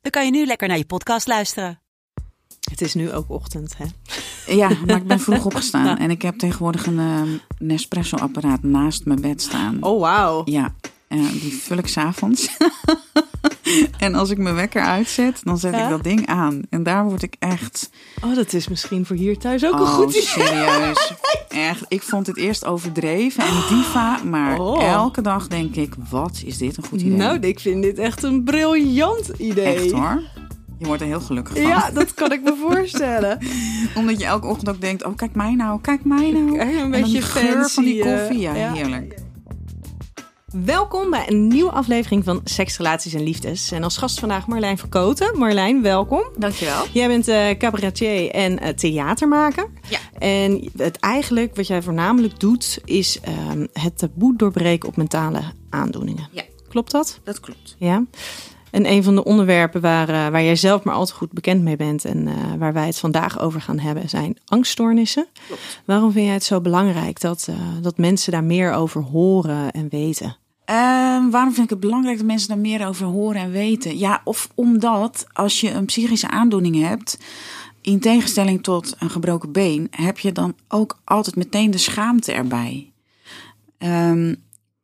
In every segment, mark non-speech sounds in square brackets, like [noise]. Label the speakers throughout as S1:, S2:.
S1: dan kan je nu lekker naar je podcast luisteren.
S2: Het is nu ook ochtend, hè?
S3: Ja, maar ik ben vroeg opgestaan [laughs] en ik heb tegenwoordig een ehm, Nespresso-apparaat naast mijn bed staan.
S2: Oh, wauw.
S3: Ja, eh, die vul ik s'avonds. [laughs] en als ik mijn wekker uitzet, dan zet
S2: Ja?
S3: ik dat ding aan. En daar word ik echt...
S2: Oh, dat is misschien voor hier thuis ook een
S3: Oh,
S2: goed idee.
S3: serieus. [laughs] Echt, ik vond het eerst overdreven en diva, maar
S2: Oh.
S3: elke dag denk ik, wat is dit een goed idee.
S2: Nou, ik vind dit echt een briljant idee.
S3: Echt hoor. Je wordt er heel gelukkig van.
S2: Ja, dat kan ik me [laughs] voorstellen.
S3: Omdat je elke ochtend ook denkt, oh kijk mij nou, kijk mij nou.
S2: Kijk, een
S3: En dan
S2: beetje
S3: die geur van die
S2: eh,
S3: koffie, ja,
S2: ja.
S3: heerlijk.
S2: Welkom bij een nieuwe aflevering van Seks, Relaties en Liefdes. En als gast vandaag Marlijn Verkoten. Marlijn, welkom.
S3: Dankjewel.
S2: Jij bent eh cabaretier en eh, theatermaker.
S3: Ja.
S2: En het eigenlijk, wat jij voornamelijk doet, is ehm, het taboe doorbreken op mentale aandoeningen.
S3: Ja.
S2: Klopt dat?
S3: Dat klopt.
S2: Ja. En een van de onderwerpen waar, eh, waar jij zelf maar al te goed bekend mee bent en eh, waar wij het vandaag over gaan hebben, zijn angststoornissen.
S3: Klopt.
S2: Waarom vind jij het zo belangrijk dat, eh, dat mensen daar meer over horen en weten?
S3: Ehm, waarom vind ik het belangrijk dat mensen daar meer over horen en weten? Ja, of omdat als je een psychische aandoening hebt, in tegenstelling tot een gebroken been, heb je dan ook altijd meteen de schaamte erbij. Ehm,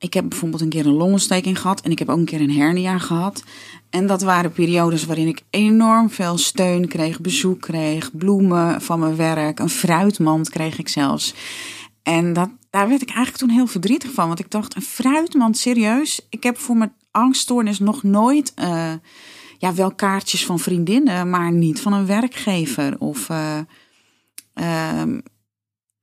S3: ik heb bijvoorbeeld een keer een longontsteking gehad en ik heb ook een keer een hernia gehad. En dat waren periodes waarin ik enorm veel steun kreeg, bezoek kreeg, bloemen van mijn werk, een fruitmand kreeg ik zelfs. En dat, daar werd ik eigenlijk toen heel verdrietig van. Want ik dacht, een fruitmand, serieus? Ik heb voor mijn angststoornis nog nooit... eh, ja, wel kaartjes van vriendinnen, maar niet van een werkgever. Of eh, ehm,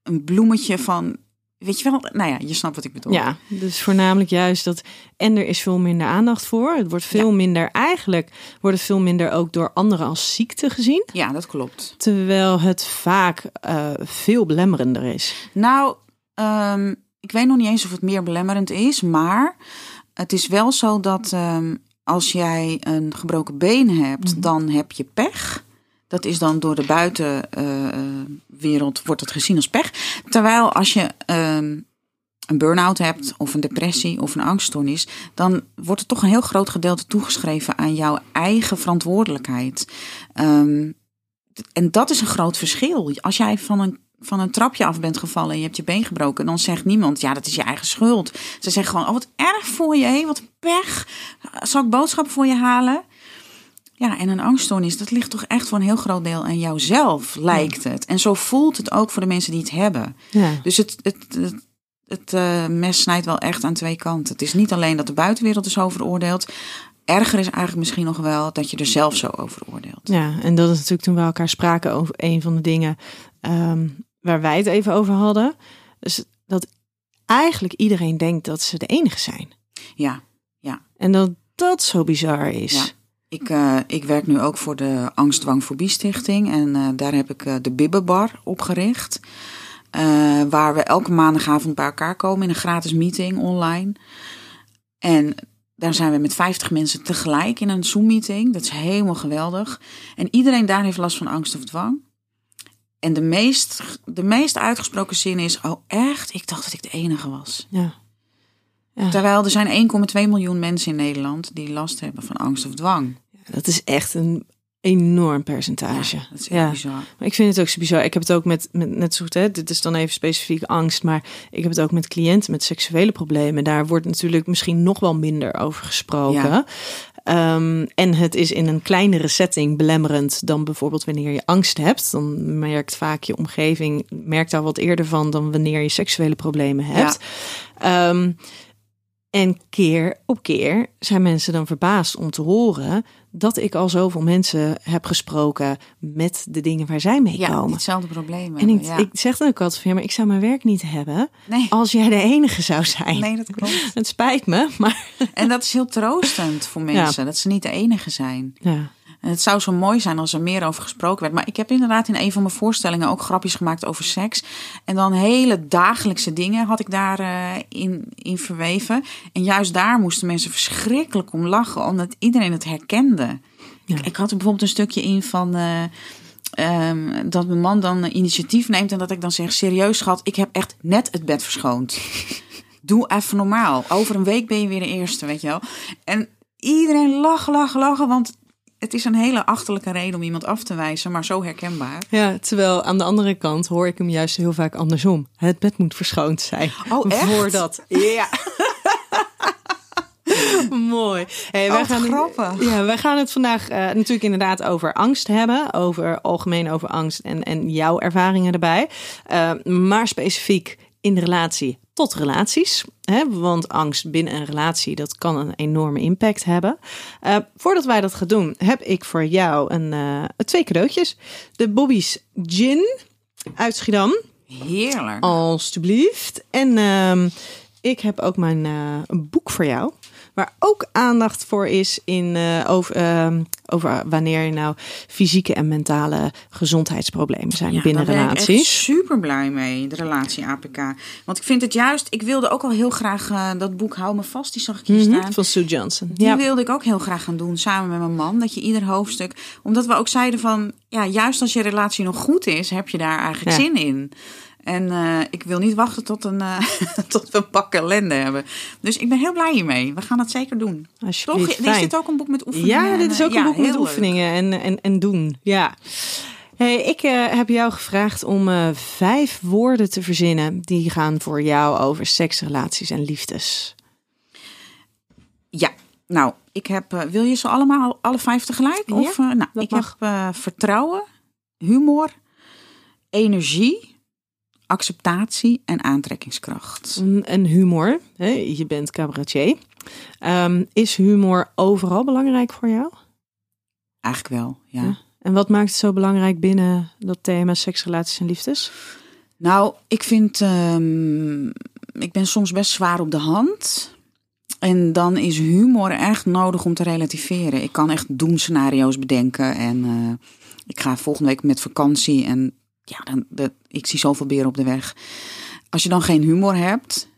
S3: een bloemetje van... Weet je wel? Nou ja, je snapt wat ik bedoel.
S2: Ja, dus voornamelijk juist dat. En er is veel minder aandacht voor. Het wordt veel minder, eigenlijk wordt het veel minder ook door anderen als ziekte gezien.
S3: Ja, dat klopt.
S2: Terwijl het vaak eh, veel belemmerender is.
S3: Nou, ehm, ik weet nog niet eens of het meer belemmerend is, maar het is wel zo dat ehm, als jij een gebroken been hebt, dan heb je pech. Dat is dan door de buitenwereld wordt het gezien als pech. Terwijl als je ehm, een burn-out hebt of een depressie of een angststoornis, dan wordt er toch een heel groot gedeelte toegeschreven aan jouw eigen verantwoordelijkheid. Ehm, en dat is een groot verschil. Als jij van een, van een trapje af bent gevallen en je hebt je been gebroken, dan zegt niemand, ja, dat is je eigen schuld. Ze zeggen gewoon, oh, wat erg voor je, wat pech. Zal ik boodschappen voor je halen? Ja, en een angststoornis, dat ligt toch echt voor een heel groot deel aan jouzelf, lijkt het. En zo voelt het ook voor de mensen die het hebben.
S2: Ja.
S3: Dus het, het, het, het eh, mes snijdt wel echt aan twee kanten. Het is niet alleen dat de buitenwereld er zo over oordeelt. Erger is eigenlijk misschien nog wel dat je er zelf zo over oordeelt.
S2: Ja, en dat is natuurlijk toen we elkaar spraken over een van de dingen ehm, waar wij het even over hadden. Dus dat eigenlijk iedereen denkt dat ze de enige zijn.
S3: Ja,
S2: En dat dat zo bizar is.
S3: Ja. Ik, eh, ik werk nu ook voor de Angstdwangfobie Stichting. En eh, daar heb ik eh, de Bibbebar opgericht. Waar we elke maandagavond bij elkaar komen in een gratis meeting online. En daar zijn we met 50 mensen tegelijk in een Zoom-meeting. Dat is helemaal geweldig. En iedereen daar heeft last van angst of dwang. En de meest, de meest uitgesproken zin is: Oh, echt? Ik dacht dat ik de enige was.
S2: Ja. Ja.
S3: Terwijl er zijn 1,2 miljoen mensen in Nederland die last hebben van angst of dwang.
S2: Dat is echt een enorm percentage.
S3: Ja, dat is
S2: Ja.
S3: bizar.
S2: Maar ik vind het ook zo bizar. Ik heb het ook met, met net zo goed, hè, dit is dan even specifiek angst, maar ik heb het ook met cliënten met seksuele problemen. Daar wordt natuurlijk misschien nog wel minder over gesproken.
S3: Ja.
S2: Ehm, en het is in een kleinere setting belemmerend dan bijvoorbeeld wanneer je angst hebt. Dan merkt vaak je omgeving, merkt daar wat eerder van dan wanneer je seksuele problemen hebt. Ehm, en keer op keer zijn mensen dan verbaasd om te horen dat ik al zoveel mensen heb gesproken met de dingen waar zij mee
S3: Ja,
S2: komen.
S3: hetzelfde probleem
S2: En ik,
S3: ja.
S2: ik zeg dan ook altijd van ja, maar ik zou mijn werk niet hebben
S3: nee,
S2: als jij de enige zou zijn.
S3: nee, dat klopt. [laughs]
S2: Het spijt me, maar
S3: En dat is heel troostend voor [laughs] mensen, dat ze niet de enige zijn.
S2: ja.
S3: En het zou zo mooi zijn als er meer over gesproken werd. Maar ik heb inderdaad in een van mijn voorstellingen ook grapjes gemaakt over seks. En dan hele dagelijkse dingen had ik daarin in, in verweven. En juist daar moesten mensen verschrikkelijk om lachen, omdat iedereen het herkende.
S2: Ja.
S3: Ik, ik had er bijvoorbeeld een stukje in van. eh, ehm, dat mijn man dan initiatief neemt en dat ik dan zeg: serieus, schat, ik heb echt net het bed verschoond. [laughs] Doe even normaal. Over een week ben je weer de eerste, weet je wel. En iedereen lachen, lachen, lachen, want het is een hele achterlijke reden om iemand af te wijzen, maar zo herkenbaar.
S2: Ja, terwijl aan de andere kant hoor ik hem juist heel vaak andersom. Het bed moet verschoond zijn.
S3: Oh, echt?
S2: Voordat. [laughs]
S3: Ja. [laughs]
S2: Mooi. Hey,
S3: Oh,
S2: wij
S3: wat
S2: gaan,
S3: grappig.
S2: Ja, wij gaan het vandaag eh, natuurlijk inderdaad over angst hebben. Over algemeen over angst en, en jouw ervaringen erbij. Eh, maar specifiek in de relatie tot relaties. Hè? Want angst binnen een relatie, dat kan een enorme impact hebben. Eh, voordat wij dat gaan doen, heb ik voor jou een, eh, twee cadeautjes. De Bobby's Gin uit Schiedam.
S3: Heerlijk.
S2: Alsjeblieft. En ehm, ik heb ook mijn eh, een boek voor jou. Waar ook aandacht voor is in, over, ehm, over wanneer je nou fysieke en mentale gezondheidsproblemen zijn binnen
S3: daar ben ik echt
S2: relaties.
S3: super blij mee, de relatie APK. Want ik vind het juist, ik wilde ook al heel graag eh, dat boek Hou me vast, die zag ik hier
S2: Mhm,
S3: staan.
S2: Van Sue Johnson.
S3: Die
S2: Ja.
S3: wilde ik ook heel graag gaan doen samen met mijn man. Dat je ieder hoofdstuk. Omdat we ook zeiden van. Ja, juist als je relatie nog goed is, heb je daar eigenlijk
S2: Ja.
S3: zin in. En eh, ik wil niet wachten tot, een, eh, [laughs] tot we een pak ellende hebben. Dus ik ben heel blij hiermee. We gaan dat zeker doen. Toch? Is dit ook een boek met oefeningen?
S2: Ja, dit is ook een
S3: ja,
S2: boek met
S3: leuk.
S2: oefeningen en, en, en doen. Ja. Hey, ik eh, heb jou gevraagd om vijf woorden te verzinnen die gaan voor jou over seks, relaties en liefdes.
S3: Ja, nou, ik heb. wil je ze allemaal, alle vijf tegelijk?
S2: Ja,
S3: of, nou, ik
S2: mag.
S3: heb vertrouwen, humor, energie, acceptatie en aantrekkingskracht.
S2: En humor, hè, je bent cabaretier. Ehm, is humor overal belangrijk voor jou?
S3: Eigenlijk wel, ja.
S2: Ja. En wat maakt het zo belangrijk binnen dat thema seks, relaties en liefdes?
S3: Nou, ik vind, ehm, ik ben soms best zwaar op de hand. En dan is humor echt nodig om te relativeren. Ik kan echt doemscenario's bedenken. En eh, ik ga volgende week met vakantie. En ja, dan, dat, ik zie zoveel beren op de weg. Als je dan geen humor hebt.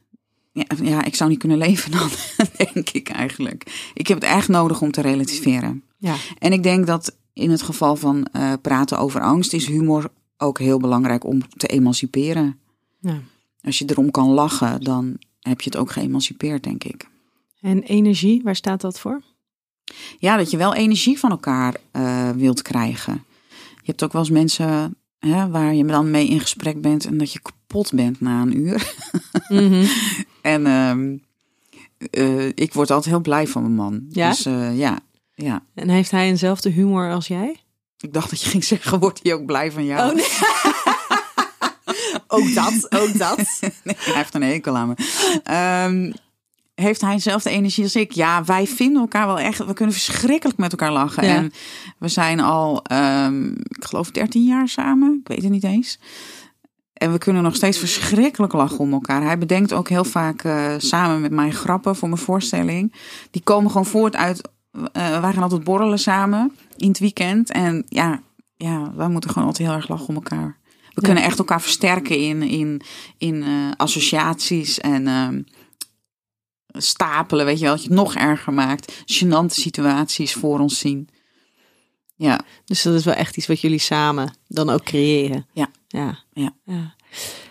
S3: Ja, ja, ik zou niet kunnen leven dan, [laughs] denk ik eigenlijk. Ik heb het echt nodig om te relativeren.
S2: Ja,
S3: En ik denk dat in het geval van eh, praten over angst is humor ook heel belangrijk om te emanciperen.
S2: ja.
S3: Als je erom kan lachen, dan heb je het ook geëmancipeerd, denk ik.
S2: En energie, waar staat dat voor?
S3: Ja, dat je wel energie van elkaar eh, wilt krijgen. Je hebt ook wel eens mensen hè, waar je dan mee in gesprek bent en dat je kapot bent na een uur.
S2: Mhm. [laughs]
S3: En ehm, eh, ik word altijd heel blij van mijn man.
S2: Ja?
S3: Dus eh, ja, ja.
S2: En heeft hij eenzelfde humor als jij?
S3: Ik dacht dat je ging zeggen, wordt hij ook blij van jou?
S2: Oh, nee. [laughs] ook dat, ook dat. [laughs]
S3: Nee, hij heeft een hekel aan me. Ehm, heeft hij dezelfde energie als ik? Ja, wij vinden elkaar wel echt. We kunnen verschrikkelijk met elkaar lachen.
S2: Ja.
S3: En we zijn al, ehm, ik geloof, 13 jaar samen. Ik weet het niet eens. En we kunnen nog steeds verschrikkelijk lachen om elkaar. Hij bedenkt ook heel vaak eh, samen met mij grappen voor mijn voorstelling. Die komen gewoon voort uit. eh wij gaan altijd borrelen samen in het weekend. En ja, ja, wij moeten gewoon altijd heel erg lachen om elkaar. We
S2: Ja.
S3: kunnen echt elkaar versterken in, in, in eh, associaties en ehm, stapelen. Weet je wel, dat je het nog erger maakt. Gênante situaties voor ons zien. Ja,
S2: Dus dat is wel echt iets wat jullie samen dan ook creëren.
S3: Ja.
S2: Ja.
S3: Ja.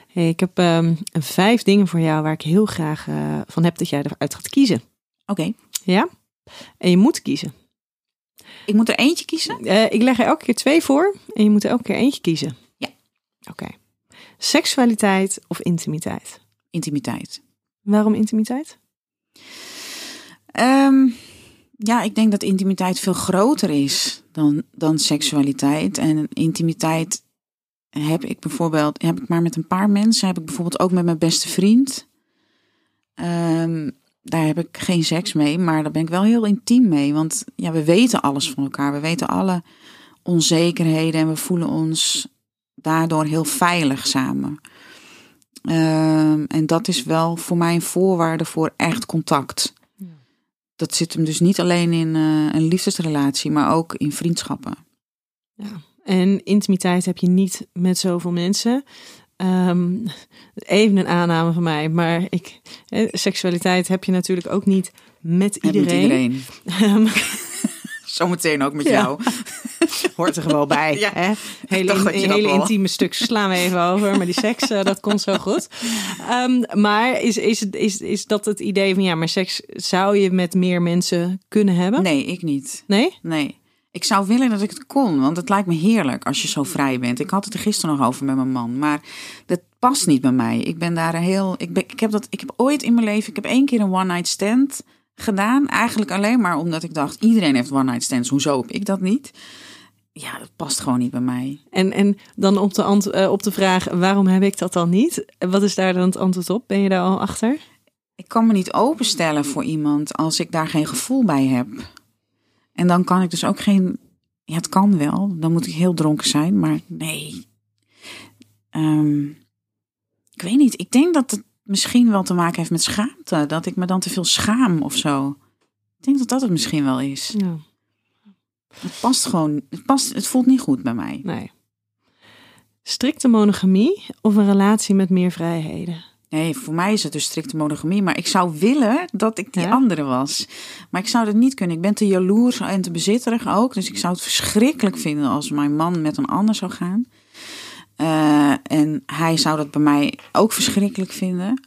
S2: Hey, ik heb ehm, vijf dingen voor jou waar ik heel graag eh, van heb dat jij eruit gaat kiezen.
S3: oké.
S2: Ja? En je moet kiezen.
S3: Ik moet er eentje kiezen.
S2: Eh, ik leg er elke keer twee voor en je moet er elke keer eentje kiezen.
S3: Ja.
S2: Oké. Seksualiteit of intimiteit?
S3: Intimiteit.
S2: Waarom intimiteit?
S3: Ehm, ja, ik denk dat intimiteit veel groter is dan, dan seksualiteit. En intimiteit heb ik bijvoorbeeld, heb ik maar met een paar mensen. Heb ik bijvoorbeeld ook met mijn beste vriend. Ehm, daar heb ik geen seks mee, maar daar ben ik wel heel intiem mee. Want ja, we weten alles van elkaar. We weten alle onzekerheden en we voelen ons daardoor heel veilig samen. Ehm, en dat is wel voor mij een voorwaarde voor echt contact. dat zit hem dus niet alleen in eh, een liefdesrelatie, maar ook in vriendschappen.
S2: Ja. En intimiteit heb je niet met zoveel mensen. Ehm, even een aanname van mij, maar ik, eh, seksualiteit heb je natuurlijk ook niet met iedereen.
S3: Niet iedereen.
S2: Ehm,
S3: Zometeen ook met
S2: Ja.
S3: jou. [laughs]
S2: hoort er gewoon bij. [laughs]
S3: Ja,
S2: hè? Hele, in- hele intieme stuk slaan we even over, maar die seks, eh, dat komt zo goed. Ehm, maar is, is, is, is dat het idee van ja, maar seks zou je met meer mensen kunnen hebben?
S3: Nee, ik niet.
S2: Nee?
S3: Nee. Ik zou willen dat ik het kon, want het lijkt me heerlijk als je zo vrij bent. Ik had het er gisteren nog over met mijn man, maar dat past niet bij mij. Ik ben daar heel. Ik, ben, ik, heb dat, ik heb ooit in mijn leven, ik heb één keer een one-night stand gedaan. Eigenlijk alleen maar omdat ik dacht, iedereen heeft one-night stands. Hoezo heb ik dat niet? Ja, dat past gewoon niet bij mij.
S2: En, en dan op de, ant- eh, op de vraag, waarom heb ik dat dan niet? Wat is daar dan het antwoord op? Ben je daar al achter?
S3: Ik kan me niet openstellen voor iemand als ik daar geen gevoel bij heb. En dan kan ik dus ook geen. Ja, het kan wel. Dan moet ik heel dronken zijn, maar nee. Ehm, ik weet niet. Ik denk dat het misschien wel te maken heeft met schaamte. Dat ik me dan te veel schaam of zo. Ik denk dat dat het misschien wel is.
S2: Ja,
S3: Het past gewoon. Het, past, het voelt niet goed bij mij.
S2: nee. Strikte monogamie of een relatie met meer vrijheden?
S3: Nee, voor mij is het dus strikte monogamie. Maar ik zou willen dat ik die
S2: Ja?
S3: andere was. Maar ik zou dat niet kunnen. Ik ben te jaloers en te bezitterig ook. Dus ik zou het verschrikkelijk vinden als mijn man met een ander zou gaan. Eh, en hij zou dat bij mij ook verschrikkelijk vinden.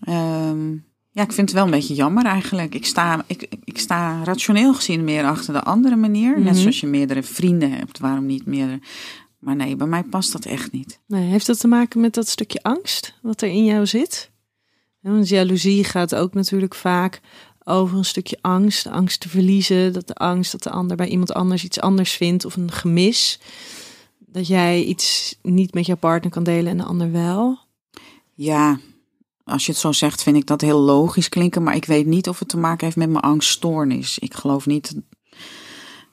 S3: Ehm, ja, ik vind het wel een beetje jammer eigenlijk. Ik sta, ik, ik sta rationeel gezien meer achter de andere manier. Net
S2: Mhm.
S3: zoals je meerdere vrienden hebt. Waarom niet meerdere? Maar nee, bij mij past dat echt niet.
S2: Nee, heeft dat te maken met dat stukje angst wat er in jou zit? Want jaloezie gaat ook natuurlijk vaak over een stukje angst. Angst te verliezen, dat de angst dat de ander bij iemand anders iets anders vindt of een gemis. Dat jij iets niet met jouw partner kan delen en de ander wel.
S3: Ja, als je het zo zegt, vind ik dat heel logisch klinken. Maar ik weet niet of het te maken heeft met mijn angststoornis. Ik geloof niet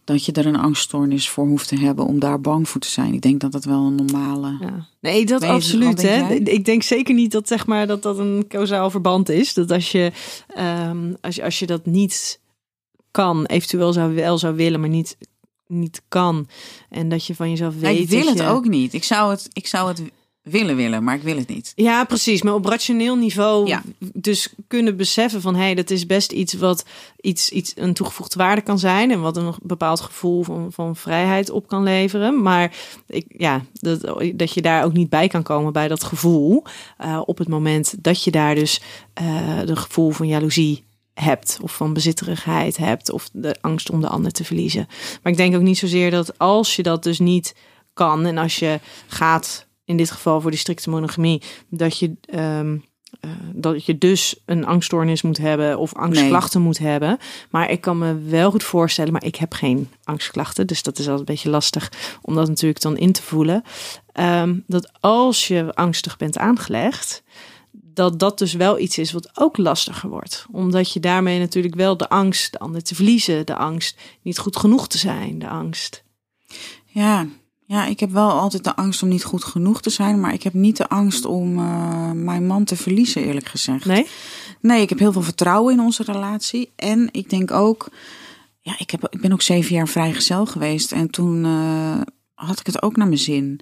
S3: dat je er een angststoornis voor hoeft te hebben om daar bang voor te zijn. Ik denk dat dat wel een normale.
S2: Ja. Nee, dat absoluut. Hè?
S3: jij?
S2: Ik denk zeker niet dat, zeg maar, dat dat een kausaal verband is. Dat als je, ehm, als je, als je dat niet kan, eventueel zou, wel zou willen, maar niet, niet kan. En dat je van jezelf weet.
S3: Ik wil het
S2: je-
S3: ook niet. Ik zou het, ik zou het willen willen, maar ik wil het niet.
S2: Ja, precies. Maar op rationeel niveau
S3: Ja.
S2: dus kunnen beseffen van... hé, hey, dat is best iets wat iets, iets, een toegevoegde waarde kan zijn... en wat een bepaald gevoel van, van vrijheid op kan leveren. Maar ik, ja, dat, dat je daar ook niet bij kan komen bij dat gevoel... eh, op het moment dat je daar dus eh de gevoel van jaloezie hebt... of van bezitterigheid hebt... of de angst om de ander te verliezen. Maar ik denk ook niet zozeer dat als je dat dus niet kan... en als je gaat in dit geval voor die strikte monogamie, dat je, ehm, eh, dat je dus een angststoornis moet hebben of angstklachten moet hebben. Maar ik kan me wel goed voorstellen, maar ik heb geen angstklachten, dus dat is altijd een beetje lastig om dat natuurlijk dan in te voelen. ehm, dat als je angstig bent aangelegd, dat dat dus wel iets is wat ook lastiger wordt. Omdat je daarmee natuurlijk wel de angst, de ander te verliezen, de angst niet goed genoeg te zijn, de angst.
S3: Ja, ja, ik heb wel altijd de angst om niet goed genoeg te zijn, maar ik heb niet de angst om eh, mijn man te verliezen, eerlijk gezegd.
S2: Nee?
S3: Nee, ik heb heel veel vertrouwen in onze relatie. En ik denk ook, ja, ik, heb, ik ben ook zeven jaar vrijgezel geweest. En toen eh, had ik het ook naar mijn zin.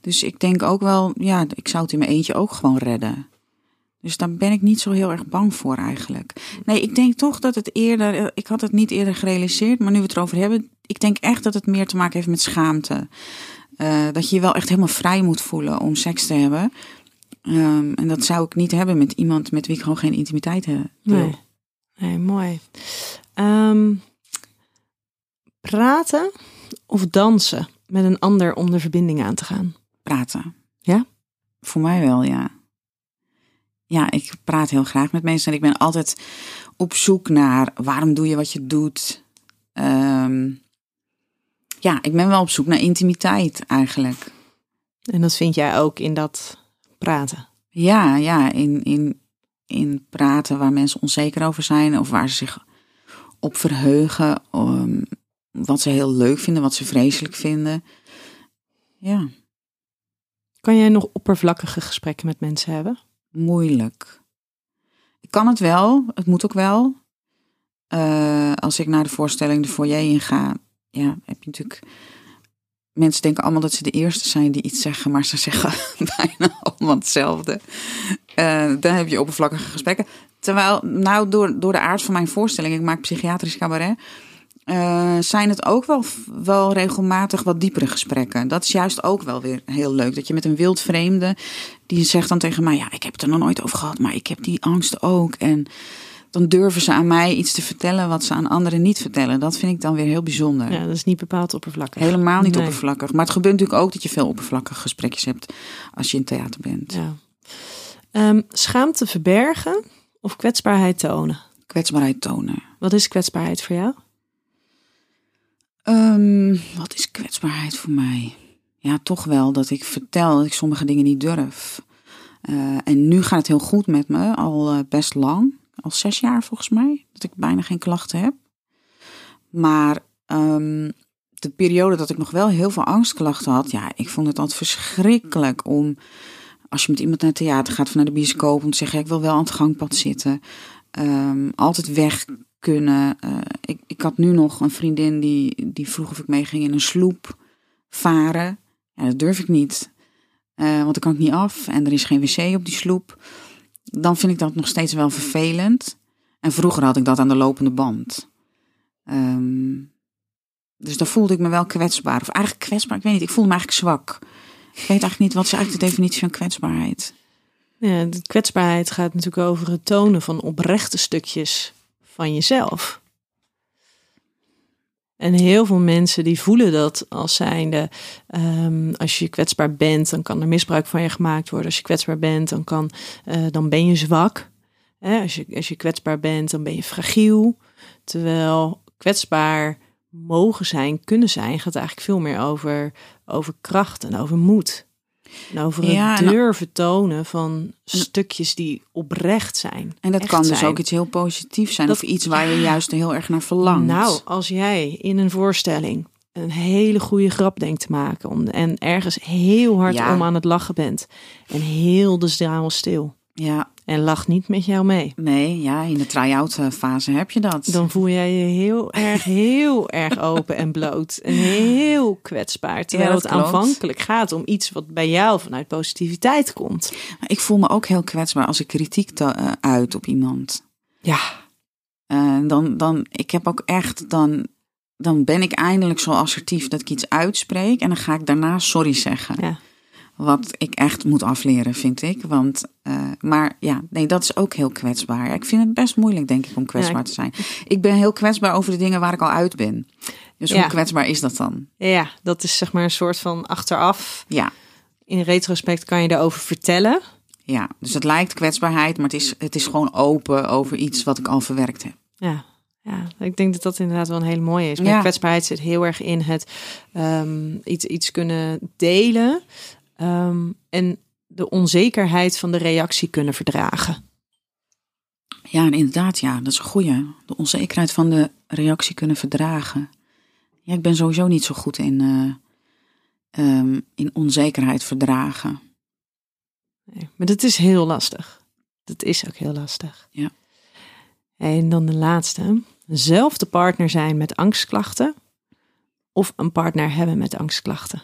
S3: Dus ik denk ook wel, ja, ik zou het in mijn eentje ook gewoon redden. Dus daar ben ik niet zo heel erg bang voor eigenlijk. Nee, ik denk toch dat het eerder, eh, ik had het niet eerder gerealiseerd, maar nu we het erover hebben, ik denk echt dat het meer te maken heeft met schaamte. Eh, dat je je wel echt helemaal vrij moet voelen om seks te hebben. Ehm, en dat zou ik niet hebben met iemand met wie ik gewoon geen intimiteit heb.
S2: Nee. Nee, mooi. Ehm, praten of dansen met een ander om de verbinding aan te gaan?
S3: Praten.
S2: Ja?
S3: Voor mij wel, ja. Ja, ik praat heel graag met mensen en ik ben altijd op zoek naar waarom doe je wat je doet. Ehm, ja, ik ben wel op zoek naar intimiteit eigenlijk.
S2: En dat vind jij ook in dat praten.
S3: Ja, ja, in, in, in praten waar mensen onzeker over zijn of waar ze zich op verheugen. ehm, wat ze heel leuk vinden, wat ze vreselijk vinden. Ja,
S2: Kan jij nog oppervlakkige gesprekken met mensen hebben?
S3: Moeilijk. Ik kan het wel, het moet ook wel. eh, als ik naar de voorstelling de foyer inga, ja, heb je natuurlijk. Mensen denken allemaal dat ze de eerste zijn die iets zeggen, maar ze [laughs] zeggen bijna allemaal hetzelfde. Uh, dan heb je oppervlakkige gesprekken. Terwijl, nou, door, door de aard van mijn voorstelling, ik maak psychiatrisch cabaret, uh, zijn het ook wel, wel regelmatig wat diepere gesprekken. Dat is juist ook wel weer heel leuk. Dat je met een wild vreemde, die zegt dan tegen mij, ja, ik heb het er nog nooit over gehad, maar ik heb die angst ook. En dan durven ze aan mij iets te vertellen wat ze aan anderen niet vertellen. Dat vind ik dan weer heel bijzonder.
S2: Ja, dat is niet bepaald oppervlakkig.
S3: Helemaal niet oppervlakkig. Maar het gebeurt natuurlijk ook dat je veel oppervlakkige gesprekjes hebt als je in theater bent.
S2: Ja. Um, schaamte verbergen of kwetsbaarheid tonen?
S3: Kwetsbaarheid tonen.
S2: Wat is kwetsbaarheid voor jou?
S3: Um, wat is kwetsbaarheid voor mij? Ja, toch wel dat ik vertel dat ik sommige dingen niet durf. Uh, en nu gaat het heel goed met me, al uh, best lang al zes jaar volgens mij, dat ik bijna geen klachten heb. Maar um, de periode dat ik nog wel heel veel angstklachten had, ja, ik vond het altijd verschrikkelijk om, als je met iemand naar het theater gaat of naar de bioscoop, om te zeggen, ik wil wel aan het gangpad zitten. Um, altijd weg kunnen. Uh, ik, ik had nu nog een vriendin die, die vroeg of ik meeging in een sloep varen. Ja, dat durf ik niet. Uh, want dan kan ik niet af en er is geen wc op die sloep dan vind ik dat nog steeds wel vervelend. En vroeger had ik dat aan de lopende band. Um, dus dan voelde ik me wel kwetsbaar. Of eigenlijk kwetsbaar, ik weet niet. Ik voelde me eigenlijk zwak. Ik weet eigenlijk niet, wat is eigenlijk de definitie van kwetsbaarheid?
S2: Ja, kwetsbaarheid gaat natuurlijk over het tonen van oprechte stukjes van jezelf. En heel veel mensen die voelen dat als zijnde, um, als je kwetsbaar bent, dan kan er misbruik van je gemaakt worden. Als je kwetsbaar bent, dan, kan, uh, dan ben je zwak. Hè? Als, je, als je kwetsbaar bent, dan ben je fragiel. Terwijl kwetsbaar mogen zijn, kunnen zijn, gaat eigenlijk veel meer over, over kracht en over moed. En over het durven tonen van stukjes die oprecht zijn.
S3: En dat kan dus ook iets heel positiefs zijn. of iets waar je juist heel erg naar verlangt.
S2: Nou, als jij in een voorstelling een hele goede grap denkt te maken. Om, en ergens heel hard om aan het lachen bent. En heel de zaal stil.
S3: Ja.
S2: En lacht niet met jou mee.
S3: Nee, ja, in de try-out fase heb je dat.
S2: Dan voel jij je heel erg, heel erg open en bloot. En heel kwetsbaar. Terwijl het aanvankelijk gaat om iets wat bij jou vanuit positiviteit komt.
S3: Ik voel me ook heel kwetsbaar als ik kritiek uh, uit op iemand.
S2: Ja.
S3: Uh, dan, dan, ik heb ook echt, dan, dan ben ik eindelijk zo assertief dat ik iets uitspreek. En dan ga ik daarna sorry zeggen.
S2: Ja.
S3: Wat ik echt moet afleren, vind ik. Want, uh, maar ja, nee, dat is ook heel kwetsbaar. Ik vind het best moeilijk, denk ik, om kwetsbaar te zijn. Ik ben heel kwetsbaar over de dingen waar ik al uit ben. Dus hoe kwetsbaar is dat dan?
S2: Ja, dat is zeg maar een soort van achteraf.
S3: Ja.
S2: In retrospect kan je daarover vertellen.
S3: Ja, dus het lijkt kwetsbaarheid, maar het is, het is gewoon open over iets wat ik al verwerkt heb.
S2: Ja, ja, ik denk dat dat inderdaad wel een hele mooie is. Maar ja. kwetsbaarheid zit heel erg in het um, iets, iets kunnen delen. Um, en de onzekerheid van de reactie kunnen verdragen.
S3: Ja, en inderdaad, ja, dat is een goeie. De onzekerheid van de reactie kunnen verdragen. Ja, ik ben sowieso niet zo goed in, uh, um, in onzekerheid verdragen.
S2: Nee, maar dat is heel lastig. Dat is ook heel lastig.
S3: Ja.
S2: En dan de laatste. Zelf de partner zijn met angstklachten of een partner hebben met angstklachten.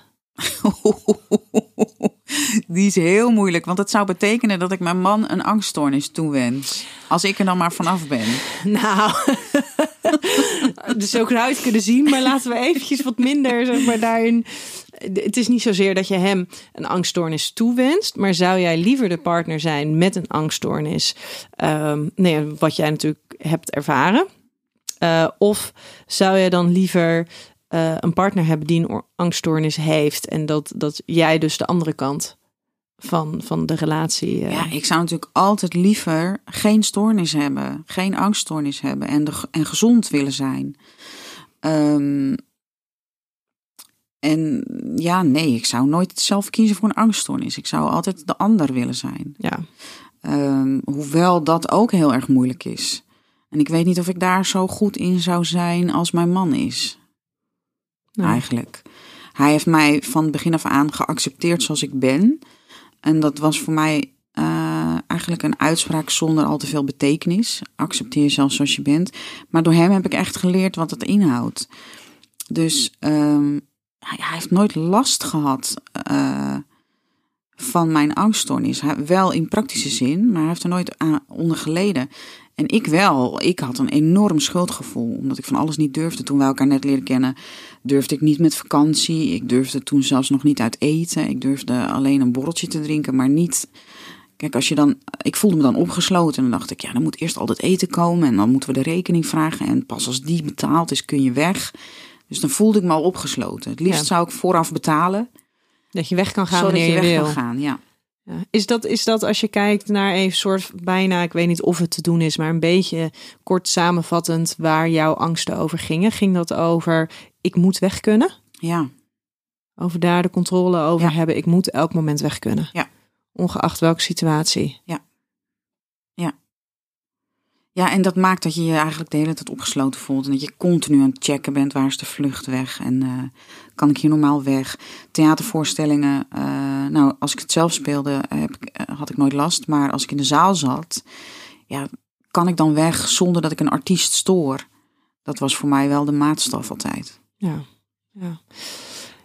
S2: [laughs]
S3: Die is heel moeilijk, want het zou betekenen dat ik mijn man een angststoornis toewens. Als ik er dan maar vanaf ben. [laughs]
S2: Nou, [laughs] dus zo eruit kunnen zien, maar laten we eventjes wat minder, zeg maar, daarin. Het is niet zozeer dat je hem een angststoornis toewenst, maar zou jij liever de partner zijn met een angststoornis, um, nee, wat jij natuurlijk hebt ervaren? Uh, of zou je dan liever uh, een partner hebben die een angststoornis heeft en dat, dat jij dus de andere kant van, van de relatie. Uh...
S3: Ja, ik zou natuurlijk altijd liever geen stoornis hebben, geen angststoornis hebben en, de, en gezond willen zijn. Um, en ja, nee, ik zou nooit zelf kiezen voor een angststoornis. Ik zou altijd de ander willen zijn.
S2: Ja.
S3: Um, hoewel dat ook heel erg moeilijk is. En ik weet niet of ik daar zo goed in zou zijn als mijn man is. Eigenlijk. Hij heeft mij van begin af aan geaccepteerd zoals ik ben. En dat was voor mij eh, eigenlijk een uitspraak zonder al te veel betekenis. Accepteer jezelf zoals je bent. Maar door hem heb ik echt geleerd wat het inhoudt. Dus ehm, hij heeft nooit last gehad uh, van mijn angststoornis. Hij, wel in praktische zin, maar hij heeft er nooit aan, onder geleden. En ik wel. Ik had een enorm schuldgevoel, omdat ik van alles niet durfde. Toen wij elkaar net leren kennen, durfde ik niet met vakantie. Ik durfde toen zelfs nog niet uit eten. Ik durfde alleen een borreltje te drinken, maar niet... Kijk, als je dan, ik voelde me dan opgesloten en dan dacht ik, ja, dan moet eerst al het eten komen en dan moeten we de rekening vragen. En pas als die betaald is, kun je weg. Dus dan voelde ik me al opgesloten. Het liefst zou ik vooraf betalen.
S2: Dat je weg kan gaan wanneer je,
S3: je weg
S2: wil.
S3: Kan gaan, ja.
S2: Ja. Is, dat, is dat als je kijkt naar een soort bijna, ik weet niet of het te doen is, maar een beetje kort samenvattend waar jouw angsten over gingen? Ging dat over ik moet weg kunnen?
S3: Ja.
S2: Over daar de controle over
S3: Ja.
S2: hebben, ik moet elk moment weg kunnen.
S3: Ja.
S2: Ongeacht welke situatie.
S3: Ja, en dat maakt dat je je eigenlijk de hele tijd opgesloten voelt. En dat je continu aan het checken bent, waar is de vlucht weg? En eh, kan ik hier normaal weg? Theatervoorstellingen, eh, nou, als ik het zelf speelde, heb ik, eh, had ik nooit last. Maar als ik in de zaal zat, ja, kan ik dan weg zonder dat ik een artiest stoor? Dat was voor mij wel de maatstaf altijd.
S2: Ja. ja.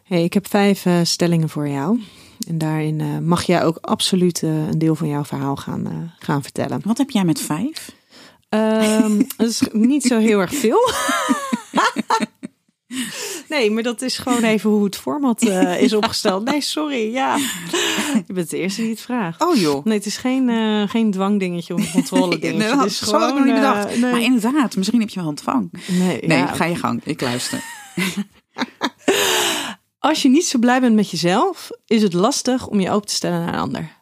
S2: Hey, ik heb vijf eh, stellingen voor jou. En daarin eh, mag jij ook absoluut eh, een deel van jouw verhaal gaan, gaan vertellen.
S3: Wat heb jij met vijf?
S2: Ehm [laughs] dat is niet zo heel erg veel. [laughs] nee, maar dat is gewoon even hoe het format is opgesteld. Nee, sorry. Ja, je bent de eerste die het vraagt.
S3: Oh joh.
S2: Nee, het is geen, geen dwangdingetje of een controle dingetje. [laughs]
S3: Nee, dat
S2: is
S3: had- zo had ik nog niet
S2: gewoon,
S3: bedacht.
S2: nee.
S3: Maar inderdaad, misschien heb je wel ontvang.
S2: nee,
S3: Nee,
S2: ja.
S3: ga je gang. Ik luister. [laughs]
S2: Als je niet zo blij bent met jezelf, is het lastig om je open te stellen naar een ander.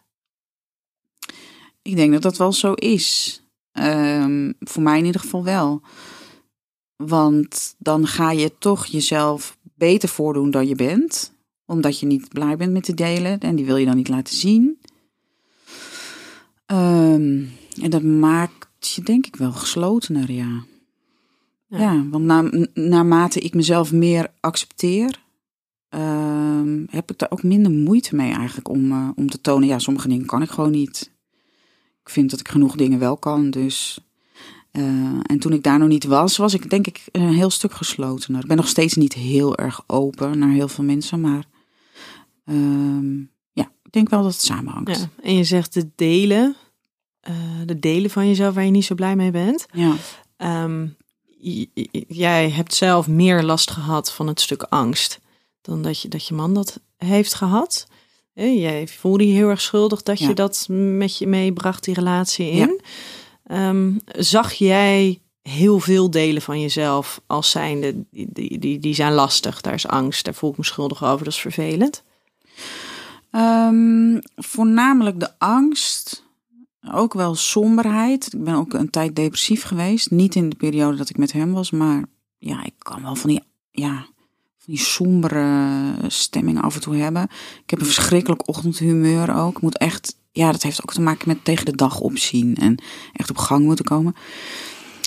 S3: Ik denk dat dat wel zo is. Ehm, voor mij in ieder geval wel. Want dan ga je toch jezelf beter voordoen dan je bent. Omdat je niet blij bent met te delen. En die wil je dan niet laten zien. Ehm, en dat maakt je denk ik wel geslotener, ja.
S2: Ja.
S3: Ja, want na, naarmate ik mezelf meer accepteer... ehm, heb ik daar ook minder moeite mee eigenlijk om, eh, om te tonen... ja, sommige dingen kan ik gewoon niet. Ik vind dat ik genoeg dingen wel kan, dus... eh, en toen ik daar nog niet was, was ik denk ik een heel stuk geslotener. Ik ben nog steeds niet heel erg open naar heel veel mensen, maar... ehm, ja, ik denk wel dat het samenhangt.
S2: Ja. En je zegt de delen, eh, de delen van jezelf waar je niet zo blij mee bent.
S3: ja.
S2: Ehm, jij hebt zelf meer last gehad van het stuk angst dan dat je, dat je man dat heeft gehad. Jij voelde je heel erg schuldig dat je dat met je meebracht, die relatie in. Ehm, zag jij heel veel delen van jezelf als zijnde, die, die, die, die zijn lastig, daar is angst, daar voel ik me schuldig over, dat is vervelend.
S3: Ehm, voornamelijk de angst. Ook wel somberheid. Ik ben ook een tijd depressief geweest. Niet in de periode dat ik met hem was, maar ja, ik kan wel van die, ja, van die sombere stemming af en toe hebben. Ik heb een verschrikkelijk ochtendhumeur ook. Ik moet echt, ja, dat heeft ook te maken met tegen de dag opzien en echt op gang moeten komen.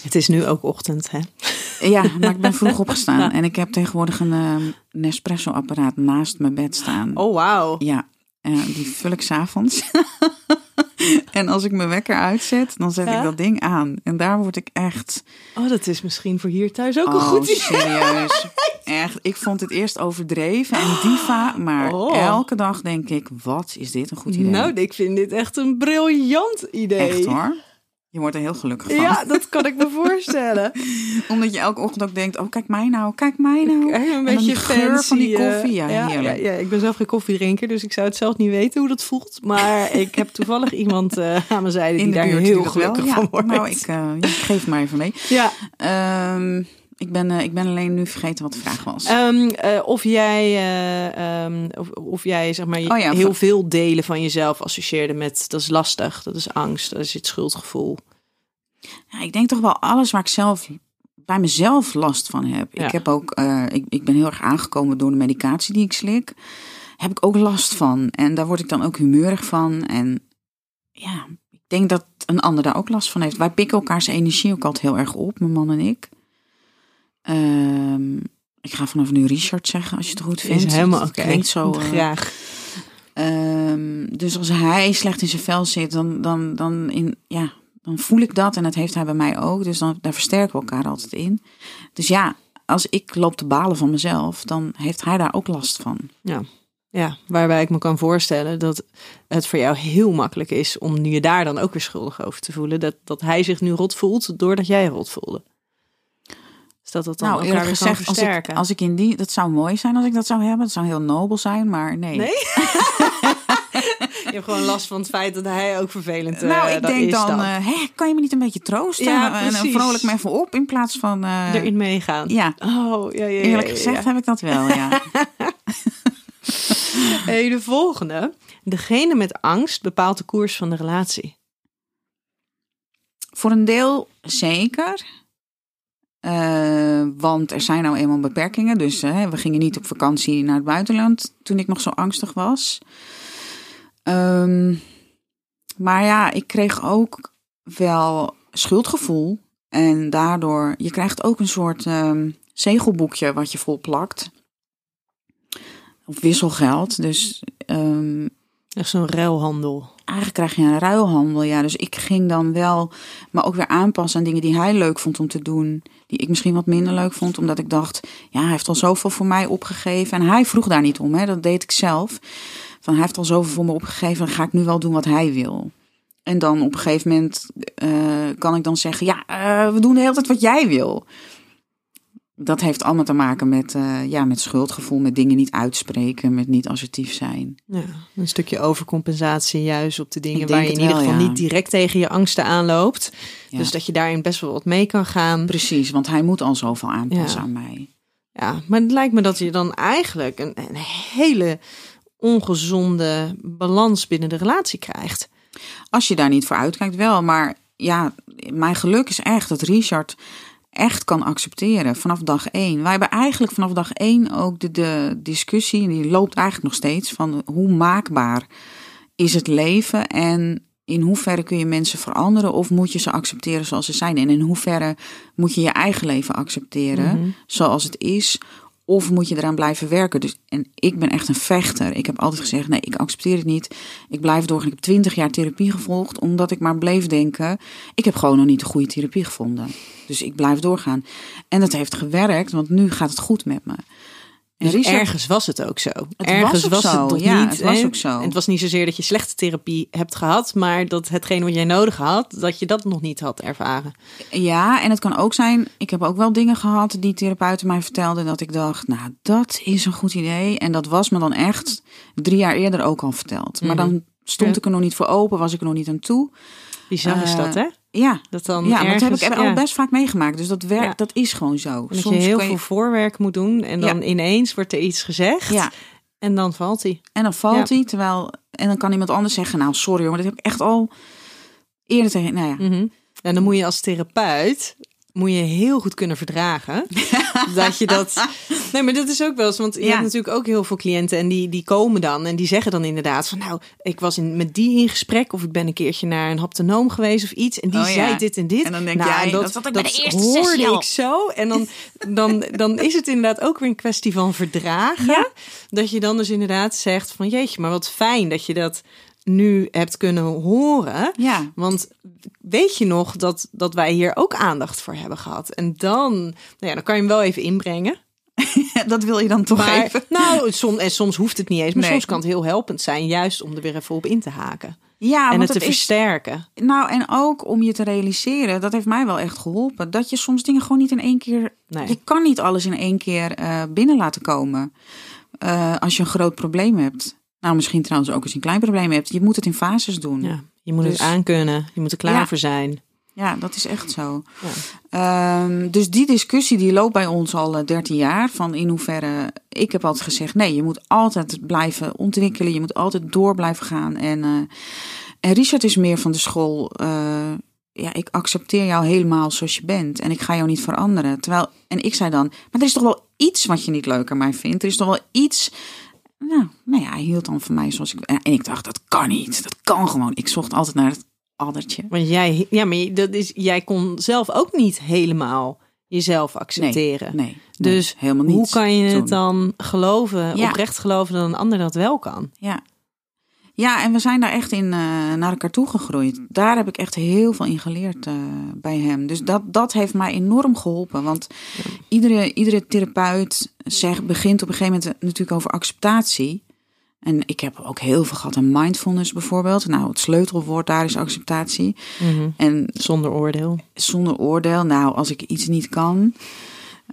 S2: Het is nu ook ochtend, hè?
S3: Ja, maar ik ben vroeg [laughs] opgestaan en ik heb tegenwoordig een ehm, Nespresso-apparaat naast mijn bed staan.
S2: Oh, wauw.
S3: Ja, eh, die vul ik s'avonds. [laughs] [laughs] en als ik mijn wekker uitzet, dan zet
S2: Ja?
S3: ik dat ding aan. En daar word ik echt...
S2: Oh, dat is misschien voor hier thuis ook een
S3: oh,
S2: goed idee.
S3: serieus. [laughs] Echt, ik vond het eerst overdreven en diva. Maar [gasps]
S2: Oh.
S3: elke dag denk ik, wat is dit een goed idee.
S2: Nou, ik vind dit echt een briljant idee.
S3: Echt hoor. Je wordt er heel gelukkig van.
S2: Ja, dat kan ik me [laughs] voorstellen.
S3: Omdat je elke ochtend ook denkt, oh kijk mij nou, kijk mij nou.
S2: Een
S3: En
S2: beetje
S3: die geur
S2: fancy,
S3: van die
S2: eh,
S3: koffie. Ja,
S2: ja. Ja, ik ben zelf geen koffiedrinker, dus ik zou het zelf niet weten hoe dat voelt. Maar [laughs] ik heb toevallig iemand eh, aan mijn zijde die
S3: In
S2: daar
S3: buurt
S2: heel gelukkig van wordt.
S3: Nou, ik, ja, ik geef het maar even mee.
S2: Ja,
S3: Ehm, ik, ben, eh, ik ben alleen nu vergeten wat de vraag was.
S2: ehm, eh, of jij, eh, ehm, of, of jij zeg maar
S3: Oh ja,
S2: heel veel delen van jezelf associeerde met dat is lastig, dat is angst, dat is het schuldgevoel.
S3: Ja, ik denk toch wel alles waar ik zelf bij mezelf last van heb.
S2: Ja.
S3: Ik heb ook, ik, ik ben heel erg aangekomen door de medicatie die ik slik. Heb ik ook last van. En daar word ik dan ook humeurig van. En ja, ik denk dat een ander daar ook last van heeft. Wij pikken elkaars energie ook altijd heel erg op, mijn man en ik. Ehm, ik ga vanaf nu Richard zeggen, als je het goed vindt.
S2: Is helemaal oké.
S3: Klinkt zo. [laughs] eh,
S2: Graag.
S3: Ehm, dus als hij slecht in zijn vel zit, dan, dan, dan, in, ja, dan voel ik dat. En dat heeft hij bij mij ook. Dus dan, daar versterken we elkaar altijd in. Dus ja, als ik loop te balen van mezelf, dan heeft hij daar ook last van.
S2: Ja. Ja, waarbij ik me kan voorstellen dat het voor jou heel makkelijk is om je daar dan ook weer schuldig over te voelen. Dat, dat hij zich nu rot voelt doordat jij rot voelde. Dus dat dat dan
S3: nou,
S2: elkaar kan
S3: gezegd, als ik, als ik in die, dat zou mooi zijn als ik dat zou hebben. Dat zou heel nobel zijn, maar nee.
S2: Nee? [laughs] je hebt gewoon last van het feit dat hij ook vervelend eh,
S3: nou, ik denk
S2: is
S3: dan, eh, hè, kan je me niet een beetje troosten?
S2: Ja,
S3: en en vrolijk me even op in plaats van... eh,
S2: erin meegaan.
S3: Ja,
S2: Oh, ja, ja, ja,
S3: eerlijk
S2: ja,
S3: gezegd heb ik dat wel, ja. [laughs]
S2: Hey, de volgende. Degene met angst bepaalt de koers van de relatie.
S3: Voor een deel zeker. Eh, want er zijn nou eenmaal beperkingen. Dus eh, we gingen niet op vakantie naar het buitenland toen ik nog zo angstig was. Ehm, maar ja, ik kreeg ook wel schuldgevoel. En daardoor, je krijgt ook een soort ehm, zegelboekje wat je vol plakt. Of wisselgeld. Dus ehm,
S2: Echt zo'n ruilhandel.
S3: eigenlijk krijg je een ruilhandel. Ja, dus ik ging dan wel, maar ook weer aanpassen aan dingen die hij leuk vond om te doen. Die ik misschien wat minder leuk vond, omdat ik dacht, ja, hij heeft al zoveel voor mij opgegeven. En hij vroeg daar niet om, hè, dat deed ik zelf. Van hij heeft al zoveel voor me opgegeven, dan ga ik nu wel doen wat hij wil. En dan op een gegeven moment eh, kan ik dan zeggen, ja, eh, we doen de hele tijd wat jij wil. Dat heeft allemaal te maken met, eh, ja, met schuldgevoel, met dingen niet uitspreken, met niet assertief zijn.
S2: Ja, een stukje overcompensatie juist op de dingen waar je in ieder geval
S3: ja.
S2: niet direct tegen je angsten aanloopt.
S3: Ja.
S2: Dus dat je daarin best wel wat mee kan gaan.
S3: Precies, want hij moet al zoveel aanpassen
S2: Ja.
S3: aan mij.
S2: Ja, maar het lijkt me dat je dan eigenlijk een, een hele ongezonde balans binnen de relatie krijgt.
S3: Als je daar niet voor uitkijkt, wel. Maar ja, mijn geluk is echt dat Richard echt kan accepteren vanaf dag één. Wij hebben eigenlijk vanaf dag één ook de, de discussie, en die loopt eigenlijk nog steeds, van hoe maakbaar is het leven en in hoeverre kun je mensen veranderen of moet je ze accepteren zoals ze zijn? En in hoeverre moet je je eigen leven accepteren zoals het is? Of moet je eraan blijven werken? Dus, en ik ben echt een vechter. Ik heb altijd gezegd: nee, ik accepteer het niet. Ik blijf doorgaan. Ik heb twintig jaar therapie gevolgd, omdat ik maar bleef denken: ik heb gewoon nog niet de goede therapie gevonden. Dus ik blijf doorgaan. En dat heeft gewerkt, want nu gaat het goed met me.
S2: Dus
S3: Richard-
S2: ergens was het ook zo.
S3: Het
S2: ergens
S3: was zo,
S2: het
S3: ja,
S2: niet.
S3: het was
S2: hè?
S3: ook zo.
S2: En het was niet zozeer dat je slechte therapie hebt gehad, maar dat hetgeen wat jij nodig had, dat je dat nog niet had ervaren.
S3: Ja, en het kan ook zijn, ik heb ook wel dingen gehad die therapeuten mij vertelden dat ik dacht, nou, dat is een goed idee. En dat was me dan echt drie jaar eerder ook al verteld. Maar dan stond
S2: Ja.
S3: ik er nog niet voor open, was ik er nog niet aan toe.
S2: Bizar is
S3: Eh,
S2: dat, hè?
S3: Ja,
S2: Dat dan
S3: ja dat heb
S2: ergens-
S3: ik al
S2: ja.
S3: best vaak meegemaakt. Dus dat werkt,
S2: Ja.
S3: dat is gewoon zo.
S2: Dat
S3: Soms
S2: je heel veel voorwerk moet doen en dan
S3: Ja.
S2: ineens wordt er iets gezegd
S3: Ja,
S2: en dan valt hij.
S3: en dan valt hij, terwijl... En dan kan iemand anders zeggen, nou, sorry jongen, dat heb ik echt al eerder tegen... Nou ja,
S2: Mhm. En dan moet je als therapeut moet je heel goed kunnen verdragen [laughs] [laughs] dat je dat. Nee, maar dat is ook wel eens, want je
S3: Ja.
S2: hebt natuurlijk ook heel veel cliënten en die, die komen dan en die zeggen dan inderdaad van, nou, ik was in, met die in gesprek of ik ben een keertje naar een haptonoom geweest of iets en die
S3: Oh ja.
S2: zei dit en dit.
S3: En dan denk
S2: nou,
S3: jij,
S2: dat,
S3: dat zat ik bij de eerste
S2: hoorde ik zo en dan, dan, dan is het inderdaad ook weer een kwestie van verdragen. Dat je dan dus inderdaad zegt van, jeetje, maar wat fijn dat je dat nu hebt kunnen horen.
S3: ja.
S2: Want weet je nog dat, dat wij hier ook aandacht voor hebben gehad? En dan, nou ja, dan kan je hem wel even inbrengen. [laughs]
S3: dat wil je dan toch
S2: Maar,
S3: even.
S2: nou, som, en soms hoeft het niet eens. Maar
S3: Nee.
S2: soms kan het heel helpend zijn, juist om er weer even op in te haken.
S3: Ja,
S2: en het te
S3: is-
S2: versterken.
S3: Nou, en ook om je te realiseren, dat heeft mij wel echt geholpen. Dat je soms dingen gewoon niet in één keer.
S2: Nee.
S3: Je kan niet alles in één keer eh, binnen laten komen. Eh, als je een groot probleem hebt. Nou, misschien trouwens ook als je een klein probleem hebt. Je moet het in fases doen. Ja,
S2: Ja, je moet het
S3: Dus-
S2: aankunnen. Je moet er klaar
S3: Ja.
S2: voor zijn.
S3: dat is echt zo.
S2: Ja.
S3: Ehm, dus die discussie die loopt bij ons al eh, 13 jaar. Van in hoeverre. Ik heb altijd gezegd: nee, je moet altijd blijven ontwikkelen. Je moet altijd door blijven gaan. En, eh, en Richard is meer van de school. eh, ja, ik accepteer jou helemaal zoals je bent. En ik ga jou niet veranderen. Terwijl, en ik zei dan: maar er is toch wel iets wat je niet leuk aan mij vindt. Er is toch wel iets. Nou, nou ja, hij hield dan van mij zoals ik. En ik dacht: dat kan niet. Dat kan gewoon. Ik zocht altijd naar het addertje.
S2: Want jij, ja, maar dat is, jij kon zelf ook niet helemaal jezelf accepteren.
S3: Nee, nee,
S2: Dus
S3: helemaal niet.
S2: Hoe kan je het dan geloven,
S3: Ja.
S2: oprecht geloven dat een ander dat wel kan?
S3: Ja. Ja, en we zijn daar echt in uh, naar elkaar toe gegroeid. Daar heb ik echt heel veel in geleerd uh, bij hem. Dus dat, dat heeft mij enorm geholpen. Want iedere, iedere therapeut zegt, begint op een gegeven moment natuurlijk over acceptatie. En ik heb ook heel veel gehad aan mindfulness bijvoorbeeld. Nou, het sleutelwoord daar is acceptatie.
S2: Mm -hmm. en zonder oordeel.
S3: Zonder oordeel. Nou, als ik iets niet kan.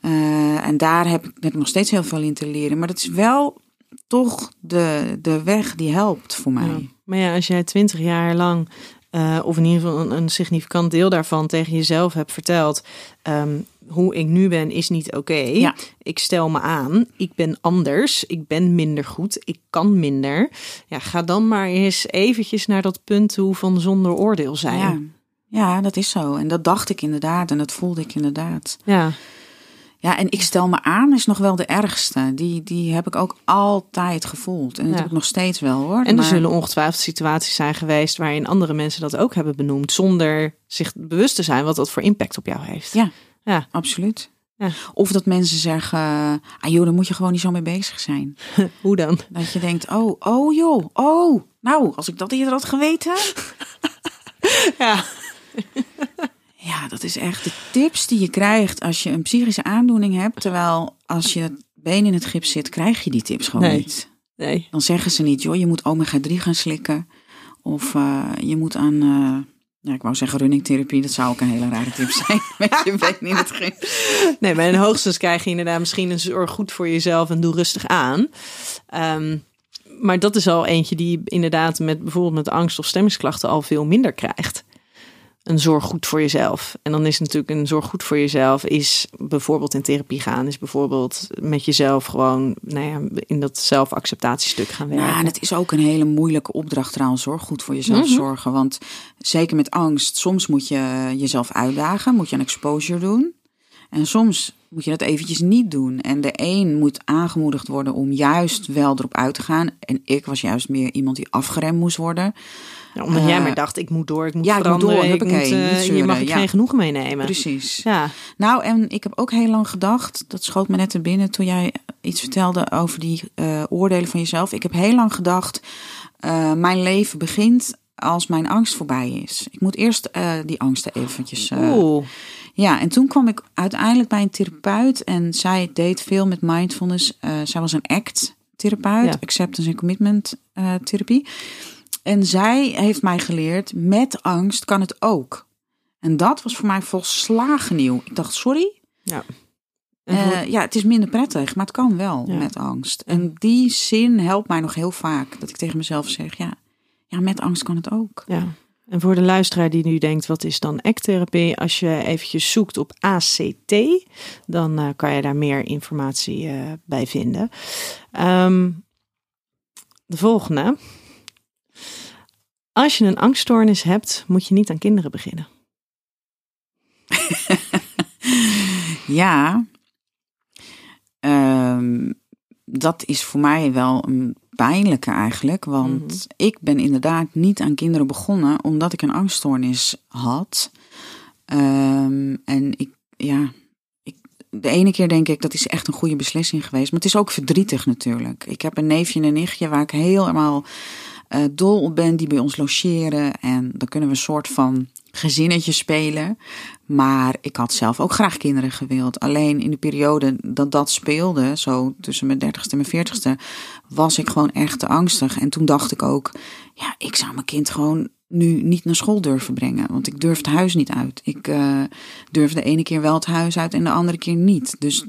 S3: Uh, en daar heb ik nog steeds heel veel in te leren. Maar dat is wel toch de, de weg die helpt voor mij.
S2: Ja. Maar ja, als jij twintig jaar lang, uh, of in ieder geval een, een, significant deel daarvan tegen jezelf hebt verteld. Um, hoe ik nu ben is niet oké. Okay.
S3: Ja.
S2: Ik stel me aan. Ik ben anders. Ik ben minder goed. Ik kan minder. Ja, ga dan maar eens eventjes naar dat punt toe van zonder oordeel zijn.
S3: Ja. ja, dat is zo. En dat dacht ik inderdaad. En dat voelde ik inderdaad.
S2: Ja.
S3: Ja, en ik stel me aan is nog wel de ergste. Die, die heb ik ook altijd gevoeld. En dat
S2: Ja.
S3: heb ik nog steeds wel hoor.
S2: En er
S3: Maar-
S2: zullen ongetwijfeld situaties zijn geweest waarin andere mensen dat ook hebben benoemd, zonder zich bewust te zijn wat dat voor impact op jou heeft.
S3: Ja.
S2: Ja.
S3: Absoluut.
S2: Ja.
S3: Of dat mensen zeggen, ah joh, daar moet je gewoon niet zo mee bezig zijn. [laughs]
S2: Hoe dan?
S3: Dat je denkt, oh, oh joh, oh. Nou, als ik dat eerder had geweten. [laughs]
S2: Ja. [laughs]
S3: Ja, dat is echt de tips die je krijgt als je een psychische aandoening hebt. Terwijl als je het been in het gips zit, krijg je die tips gewoon
S2: Nee.
S3: niet.
S2: Nee.
S3: Dan zeggen ze niet, joh, je moet omega-3 gaan slikken. Of eh, je moet aan, eh, ja, ik wou zeggen runningtherapie. Dat zou ook een hele rare tip zijn. [laughs] Met je been in het gips.
S2: Nee, maar in hoogstens krijg je inderdaad misschien een zorg goed voor jezelf en doe rustig aan. Ehm, maar dat is al eentje die je inderdaad met bijvoorbeeld met angst of stemmingsklachten al veel minder krijgt. Een zorg goed voor jezelf. En dan is natuurlijk een zorg goed voor jezelf is bijvoorbeeld in therapie gaan, is bijvoorbeeld met jezelf gewoon nou ja, in dat zelfacceptatiestuk gaan werken.
S3: Ja, en het is ook een hele moeilijke opdracht trouwens hoor. Goed voor jezelf
S2: Mhm.
S3: zorgen. Want zeker met angst, soms moet je jezelf uitdagen. Moet je een exposure doen. En soms moet je dat eventjes niet doen. En de een moet aangemoedigd worden om juist wel erop uit te gaan. En ik was juist meer iemand die afgeremd moest worden.
S2: Ja, omdat
S3: eh,
S2: jij maar dacht, ik moet door, ik moet
S3: ja, ik moet
S2: veranderen,
S3: door,
S2: ik moet, eh, hier mag ik
S3: ja.
S2: geen genoegen meenemen.
S3: Precies.
S2: Ja,
S3: Nou, en ik heb ook heel lang gedacht, dat schoot me net te binnen toen jij iets vertelde over die eh, oordelen van jezelf. Ik heb heel lang gedacht, eh, mijn leven begint als mijn angst voorbij is. Ik moet eerst eh, die angsten eventjes... eh,
S2: Oeh.
S3: ja, en toen kwam ik uiteindelijk bij een therapeut en zij deed veel met mindfulness. Eh, zij was een ACT-therapeut,
S2: Ja.
S3: Acceptance and Commitment eh, therapie. En zij heeft mij geleerd, met angst kan het ook. En dat was voor mij volslagen nieuw. Ik dacht, sorry?
S2: Ja.
S3: Eh, ja, het is minder prettig, maar het kan wel
S2: Ja.
S3: met angst. En die zin helpt mij nog heel vaak. Dat ik tegen mezelf zeg, ja, ja met angst kan het ook.
S2: Ja. En voor de luisteraar die nu denkt, wat is dan ACT-therapie? Als je eventjes zoekt op ACT, dan eh, kan je daar meer informatie eh, bij vinden. Ehm, de volgende. Als je een angststoornis hebt, moet je niet aan kinderen beginnen. [laughs]
S3: Ja, Ehm, dat is voor mij wel een pijnlijke eigenlijk. Want
S2: Mhm.
S3: ik ben inderdaad niet aan kinderen begonnen omdat ik een angststoornis had. Ehm, en ik, ja, ik, de ene keer denk ik dat is echt een goede beslissing geweest. Maar het is ook verdrietig natuurlijk. Ik heb een neefje en een nichtje waar ik helemaal dol op ben, die bij ons logeren. En dan kunnen we een soort van gezinnetje spelen. Maar ik had zelf ook graag kinderen gewild. Alleen in de periode dat dat speelde, zo tussen mijn dertigste en mijn veertigste, was ik gewoon echt te angstig. En toen dacht ik ook, ja, ik zou mijn kind gewoon nu niet naar school durven brengen. Want ik durf het huis niet uit. Ik eh, durf de ene keer wel het huis uit en de andere keer niet. Dus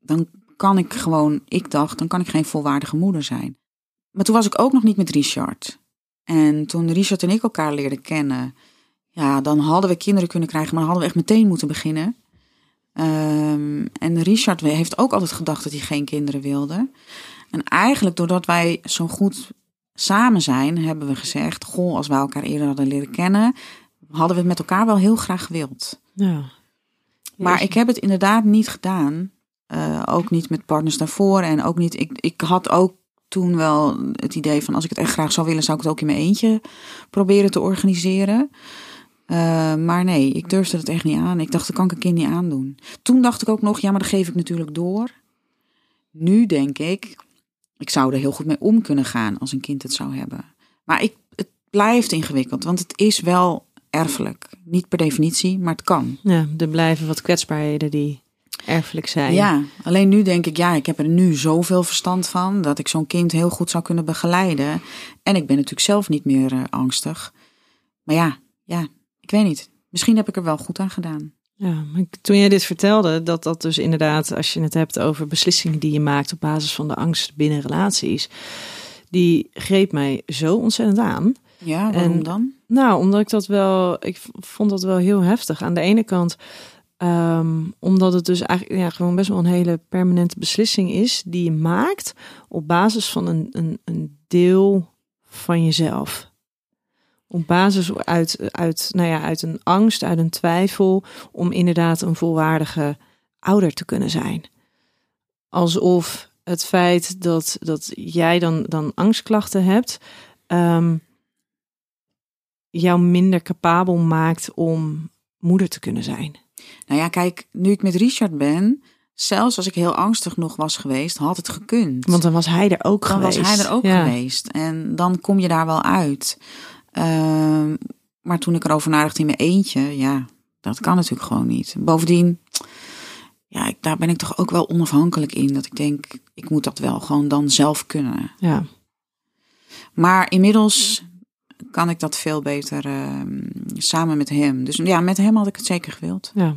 S3: dan kan ik gewoon, ik dacht, dan kan ik geen volwaardige moeder zijn. Maar toen was ik ook nog niet met Richard. En toen Richard en ik elkaar leerden kennen, ja, dan hadden we kinderen kunnen krijgen, maar hadden we echt meteen moeten beginnen. Ehm, en Richard heeft ook altijd gedacht dat hij geen kinderen wilde. En eigenlijk doordat wij zo goed samen zijn, hebben we gezegd: Goh, als wij elkaar eerder hadden leren kennen, hadden we het met elkaar wel heel graag gewild.
S2: Ja.
S3: Maar ik heb het inderdaad niet gedaan. Eh, ook niet met partners daarvoor. En ook niet. Ik, ik had ook toen wel het idee van als ik het echt graag zou willen, zou ik het ook in mijn eentje proberen te organiseren. Eh, maar nee, ik durfde het echt niet aan. Ik dacht, dat kan ik een kind niet aandoen. Toen dacht ik ook nog, ja, maar dat geef ik natuurlijk door. Nu denk ik, ik zou er heel goed mee om kunnen gaan als een kind het zou hebben. Maar ik, het blijft ingewikkeld, want het is wel erfelijk. Niet per definitie, maar het kan.
S2: Ja, er blijven wat kwetsbaarheden die erfelijk zijn.
S3: Ja, alleen nu denk ik, ja, ik heb er nu zoveel verstand van dat ik zo'n kind heel goed zou kunnen begeleiden. En ik ben natuurlijk zelf niet meer uh, angstig. Maar ja, ja, ik weet niet. Misschien heb ik er wel goed aan gedaan.
S2: Ja, maar toen jij dit vertelde, dat dat dus inderdaad, als je het hebt over beslissingen die je maakt op basis van de angst binnen relaties, die greep mij zo ontzettend aan.
S3: Ja, waarom en, dan?
S2: Nou, omdat ik dat wel, ik vond dat wel heel heftig. Aan de ene kant, um, omdat het dus eigenlijk ja, gewoon best wel een hele permanente beslissing is die je maakt op basis van een, een, een deel van jezelf. Op basis uit, uit, nou ja, uit een angst, uit een twijfel om inderdaad een volwaardige ouder te kunnen zijn. Alsof het feit dat, dat jij dan, dan angstklachten hebt, um, jou minder capabel maakt om moeder te kunnen zijn.
S3: Nou ja, kijk, nu ik met Richard ben, zelfs als ik heel angstig nog was geweest, had het gekund.
S2: Want dan was hij er ook
S3: dan
S2: geweest.
S3: Dan was hij er ook geweest. En dan kom je daar wel uit. Uh, maar toen ik erover nadacht in mijn eentje, ja, dat kan natuurlijk gewoon niet. Bovendien, ja, ik, daar ben ik toch ook wel onafhankelijk in. Dat ik denk, ik moet dat wel gewoon dan zelf kunnen.
S2: Ja.
S3: Maar inmiddels kan ik dat veel beter uh, samen met hem. Dus ja, met hem had ik het zeker gewild.
S2: Ja,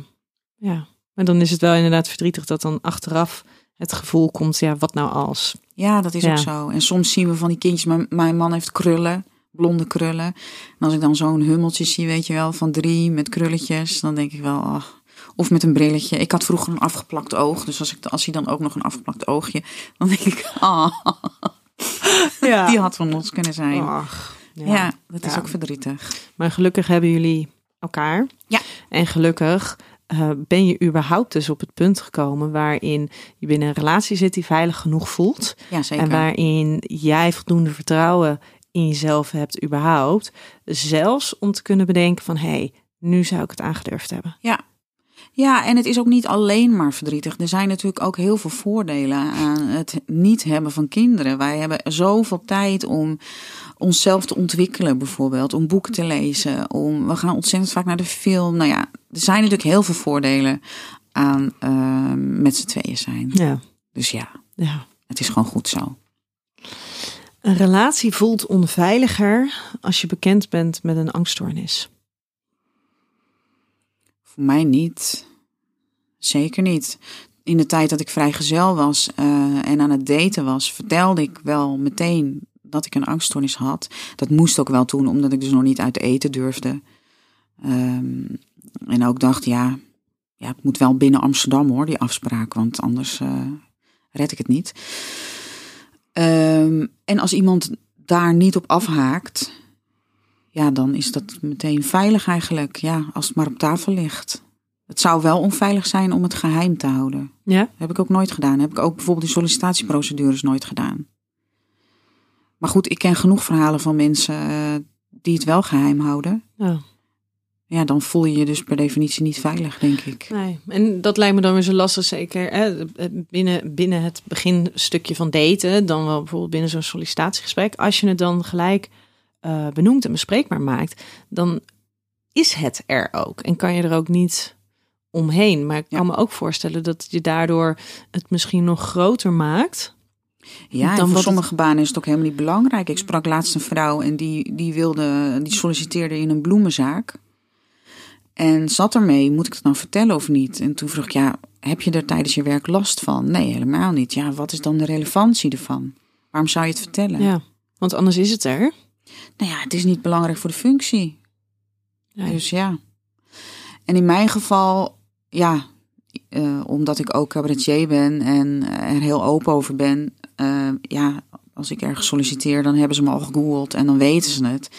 S2: ja. Maar dan is het wel inderdaad verdrietig dat dan achteraf het gevoel komt, ja, wat nou als?
S3: Ja, dat is ja. ook zo. En soms zien we van die kindjes, mijn, mijn man heeft krullen, blonde krullen. En als ik dan zo'n hummeltje zie, weet je wel, van drie met krulletjes, dan denk ik wel, ach. Of met een brilletje. Ik had vroeger een afgeplakt oog. Dus als, ik, als hij dan ook nog een afgeplakt oogje, dan denk ik, [laughs] ah. Ja. Die had van ons kunnen zijn.
S2: Ach.
S3: Ja, ja dat is ook verdrietig.
S2: Maar gelukkig hebben jullie elkaar.
S3: Ja.
S2: En gelukkig uh, ben je überhaupt dus op het punt gekomen waarin je binnen een relatie zit die veilig genoeg voelt.
S3: Ja, zeker.
S2: En waarin jij voldoende vertrouwen in jezelf hebt überhaupt. Zelfs om te kunnen bedenken van hé, hey, nu zou ik het aangedurfd hebben.
S3: Ja. Ja, en het is ook niet alleen maar verdrietig. Er zijn natuurlijk ook heel veel voordelen aan het niet hebben van kinderen. Wij hebben zoveel tijd om onszelf te ontwikkelen, bijvoorbeeld, om boeken te lezen. Om, we gaan ontzettend vaak naar de film. Nou ja, er zijn natuurlijk heel veel voordelen aan uh, met z'n tweeën zijn.
S2: Ja.
S3: Dus ja,
S2: ja,
S3: het is gewoon goed zo.
S2: Een relatie voelt onveiliger als je bekend bent met een angststoornis.
S3: Voor mij niet. Zeker niet. In de tijd dat ik vrijgezel was uh, en aan het daten was, vertelde ik wel meteen dat ik een angststoornis had. Dat moest ook wel toen, omdat ik dus nog niet uit eten durfde. Um, en ook dacht, ja, ja, het moet wel binnen Amsterdam hoor, die afspraak, want anders uh, red ik het niet. Um, en als iemand daar niet op afhaakt, ja, dan is dat meteen veilig eigenlijk. Ja, als het maar op tafel ligt. Het zou wel onveilig zijn om het geheim te houden.
S2: Ja.
S3: heb ik ook nooit gedaan. heb ik ook bijvoorbeeld in sollicitatieprocedures nooit gedaan. Maar goed, ik ken genoeg verhalen van mensen uh, die het wel geheim houden.
S2: Ja.
S3: Ja, dan voel je je dus per definitie niet veilig, denk ik.
S2: Nee, en dat lijkt me dan weer zo lastig, zeker hè? Binnen, binnen het beginstukje van daten, dan wel bijvoorbeeld binnen zo'n sollicitatiegesprek. Als je het dan gelijk uh, benoemt en bespreekbaar maakt, dan is het er ook. En kan je er ook niet omheen. Maar ik kan me ook voorstellen dat je daardoor het misschien nog groter maakt.
S3: Ja, dan voor sommige het... banen is het ook helemaal niet belangrijk. Ik sprak laatst een vrouw en die, die wilde, die solliciteerde in een bloemenzaak. En zat ermee, moet ik het nou vertellen of niet? En toen vroeg ik, ja, heb je er tijdens je werk last van? Nee, helemaal niet. Ja, wat is dan de relevantie ervan? Waarom zou je het vertellen?
S2: Ja, want anders is het er.
S3: Nou ja, het is niet belangrijk voor de functie. Dus ja. En in mijn geval, ja, uh, omdat ik ook cabaretier ben en er heel open over ben. Uh, ja, als ik ergens solliciteer, dan hebben ze me al gegoogeld en dan weten ze het.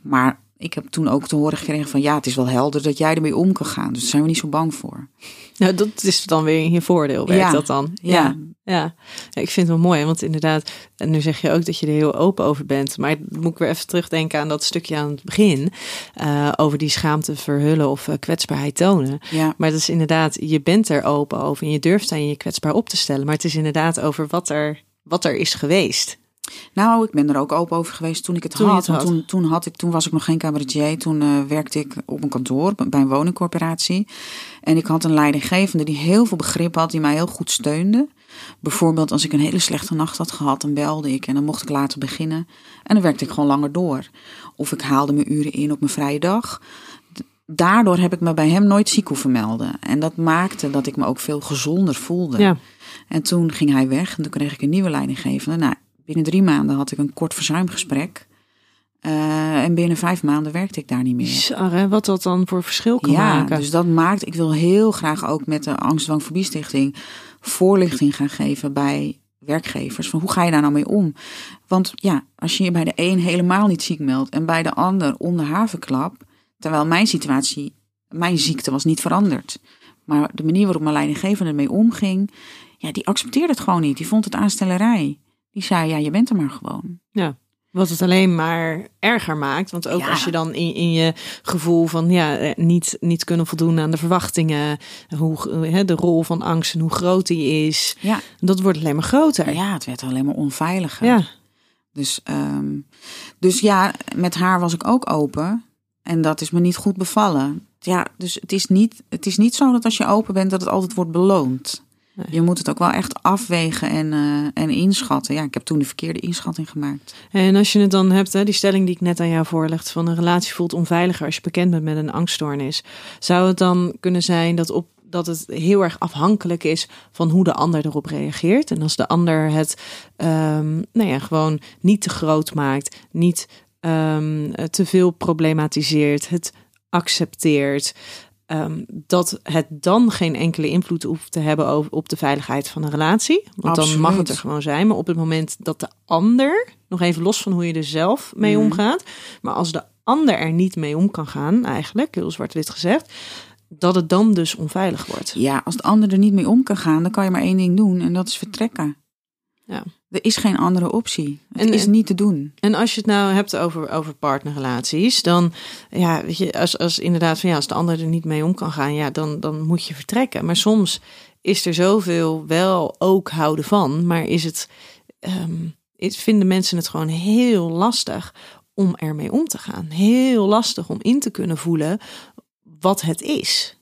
S3: Maar ik heb toen ook te horen gekregen van ja, het is wel helder dat jij ermee om kan gaan. Dus daar zijn we niet zo bang voor.
S2: Nou, dat is dan weer je voordeel, werkt
S3: ja.
S2: dat dan?
S3: Ja.
S2: ja. Ja. ik vind het wel mooi, want inderdaad, en nu zeg je ook dat je er heel open over bent. Maar moet ik weer even terugdenken aan dat stukje aan het begin. Uh, over die schaamte verhullen of uh, kwetsbaarheid tonen.
S3: Ja.
S2: Maar dat is inderdaad, je bent er open over en je durft aan je kwetsbaar op te stellen. Maar het is inderdaad over wat er, wat er is geweest.
S3: Nou, ik ben er ook open over geweest toen ik het
S2: Toen je
S3: had.
S2: het
S3: Want
S2: had.
S3: Toen, toen, had ik, toen was ik nog geen cabaretier. Toen eh, werkte ik op een kantoor bij een woningcorporatie. En ik had een leidinggevende die heel veel begrip had, die mij heel goed steunde. Bijvoorbeeld als ik een hele slechte nacht had gehad, dan belde ik en dan mocht ik later beginnen. En dan werkte ik gewoon langer door. Of ik haalde mijn uren in op mijn vrije dag. Daardoor heb ik me bij hem nooit ziek hoeven melden. En dat maakte dat ik me ook veel gezonder voelde.
S2: Ja.
S3: En toen ging hij weg en toen kreeg ik een nieuwe leidinggevende. Nou, binnen drie maanden had ik een kort verzuimgesprek. Eh, en binnen vijf maanden werkte ik daar niet meer.
S2: Bizar, hè? Wat dat dan voor verschil kan
S3: Ja,
S2: maken.
S3: dus dat maakt. Ik wil heel graag ook met de Angstdwang Fobie Stichting voorlichting gaan geven bij werkgevers. Van hoe ga je daar nou mee om? Want ja, als je je bij de een helemaal niet ziek meldt en bij de ander om de havenklap. Terwijl mijn situatie, mijn ziekte was niet veranderd. Maar de manier waarop mijn leidinggevende ermee omging, ja, die accepteerde het gewoon niet. Die vond het aanstellerij. Die zei, ja, je bent er maar gewoon.
S2: Ja. Wat het alleen maar erger maakt. Want ook
S3: Ja.
S2: als je dan in, in je gevoel van ja, eh, niet, niet kunnen voldoen aan de verwachtingen. Hoe, eh, hè, de rol van angst en hoe groot die is.
S3: Ja,
S2: Dat wordt alleen maar groter.
S3: ja het werd alleen maar onveiliger.
S2: Ja.
S3: Dus, ehm, dus ja, met haar was ik ook open. En dat is me niet goed bevallen. Ja, dus het is niet, het is niet zo dat als je open bent dat het altijd wordt beloond.
S2: Nee.
S3: Je moet het ook wel echt afwegen en, eh, en inschatten. Ja, ik heb toen de verkeerde inschatting gemaakt.
S2: En als je het dan hebt, hè, die stelling die ik net aan jou voorlegde, van een relatie voelt onveiliger als je bekend bent met een angststoornis. Zou het dan kunnen zijn dat, op, dat het heel erg afhankelijk is van hoe de ander erop reageert? En als de ander het ehm, nou ja, gewoon niet te groot maakt, niet ehm, te veel problematiseert, het accepteert. Ehm, dat het dan geen enkele invloed hoeft te hebben over, op de veiligheid van een relatie. Want dan mag het er gewoon zijn. Maar op het moment dat de ander, nog even los van hoe je er zelf mee
S3: Mhm.
S2: omgaat, maar als de ander er niet mee om kan gaan, eigenlijk, heel zwart-wit gezegd, dat het dan dus onveilig wordt.
S3: Ja, als de ander er niet mee om kan gaan, dan kan je maar één ding doen. En dat is vertrekken.
S2: Ja.
S3: Er is geen andere optie. Het
S2: En-
S3: is niet te doen.
S2: En als je het nou hebt over, over partnerrelaties, dan ja, weet je, als, als inderdaad van ja, als de ander er niet mee om kan gaan, ja, dan, dan moet je vertrekken. Maar soms is er zoveel wel ook houden van, maar is het, ehm, is, vinden mensen het gewoon heel lastig om ermee om te gaan. Heel lastig om in te kunnen voelen wat het is.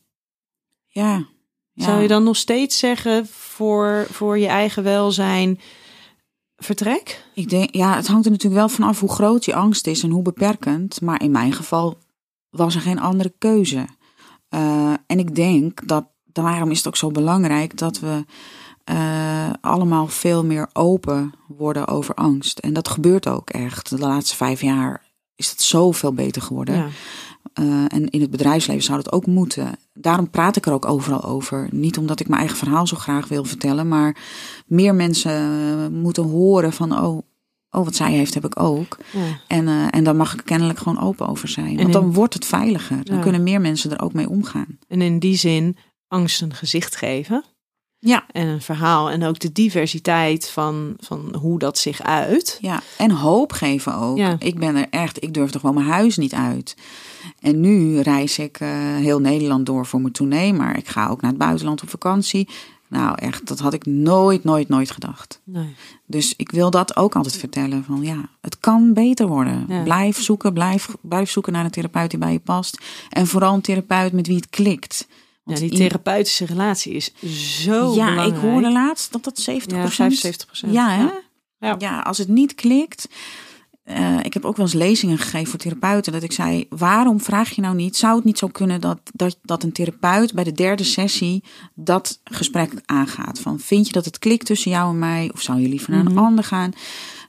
S3: Ja. ja.
S2: Zou je dan nog steeds zeggen voor, voor je eigen welzijn vertrek?
S3: Ik denk, ja, het hangt er natuurlijk wel vanaf hoe groot je angst is en hoe beperkend. Maar in mijn geval was er geen andere keuze. Eh, en ik denk dat daarom is het ook zo belangrijk dat we eh, allemaal veel meer open worden over angst. En dat gebeurt ook echt. De laatste vijf jaar is het zoveel beter geworden.
S2: Ja.
S3: Eh, en in het bedrijfsleven zou dat ook moeten. Daarom praat ik er ook overal over. Niet omdat ik mijn eigen verhaal zo graag wil vertellen, maar meer mensen moeten horen van oh, oh, wat zij heeft, heb ik ook.
S2: Ja.
S3: En, eh, en daar mag ik kennelijk gewoon open over zijn. Want dan
S2: in-
S3: wordt het veiliger. Dan
S2: Ja.
S3: kunnen meer mensen er ook mee omgaan.
S2: En in die zin angst een gezicht geven.
S3: Ja.
S2: En een verhaal. En ook de diversiteit van, van hoe dat zich uit.
S3: Ja, en hoop geven ook.
S2: Ja.
S3: Ik ben er echt, ik durf toch wel mijn huis niet uit. En nu reis ik eh, heel Nederland door voor mijn tournee, maar ik ga ook naar het buitenland op vakantie. Nou, echt, dat had ik nooit, nooit, nooit gedacht.
S2: Nee.
S3: Dus ik wil dat ook altijd vertellen. Van ja, het kan beter worden.
S2: Ja.
S3: Blijf zoeken, blijf, blijf zoeken naar een therapeut die bij je past. En vooral een therapeut met wie het klikt.
S2: Ja, die therapeutische relatie is zo
S3: Ja,
S2: belangrijk.
S3: ik hoorde laatst dat dat 70
S2: Ja, 75 procent.
S3: Ja, hè?
S2: Ja.
S3: Ja, als het niet klikt. eh, ik heb ook wel eens lezingen gegeven voor therapeuten. Dat ik zei: waarom vraag je nou niet? Zou het niet zo kunnen dat, dat, dat een therapeut bij de derde sessie dat gesprek aangaat? Van vind je dat het klikt tussen jou en mij? Of zou je liever naar een ander gaan?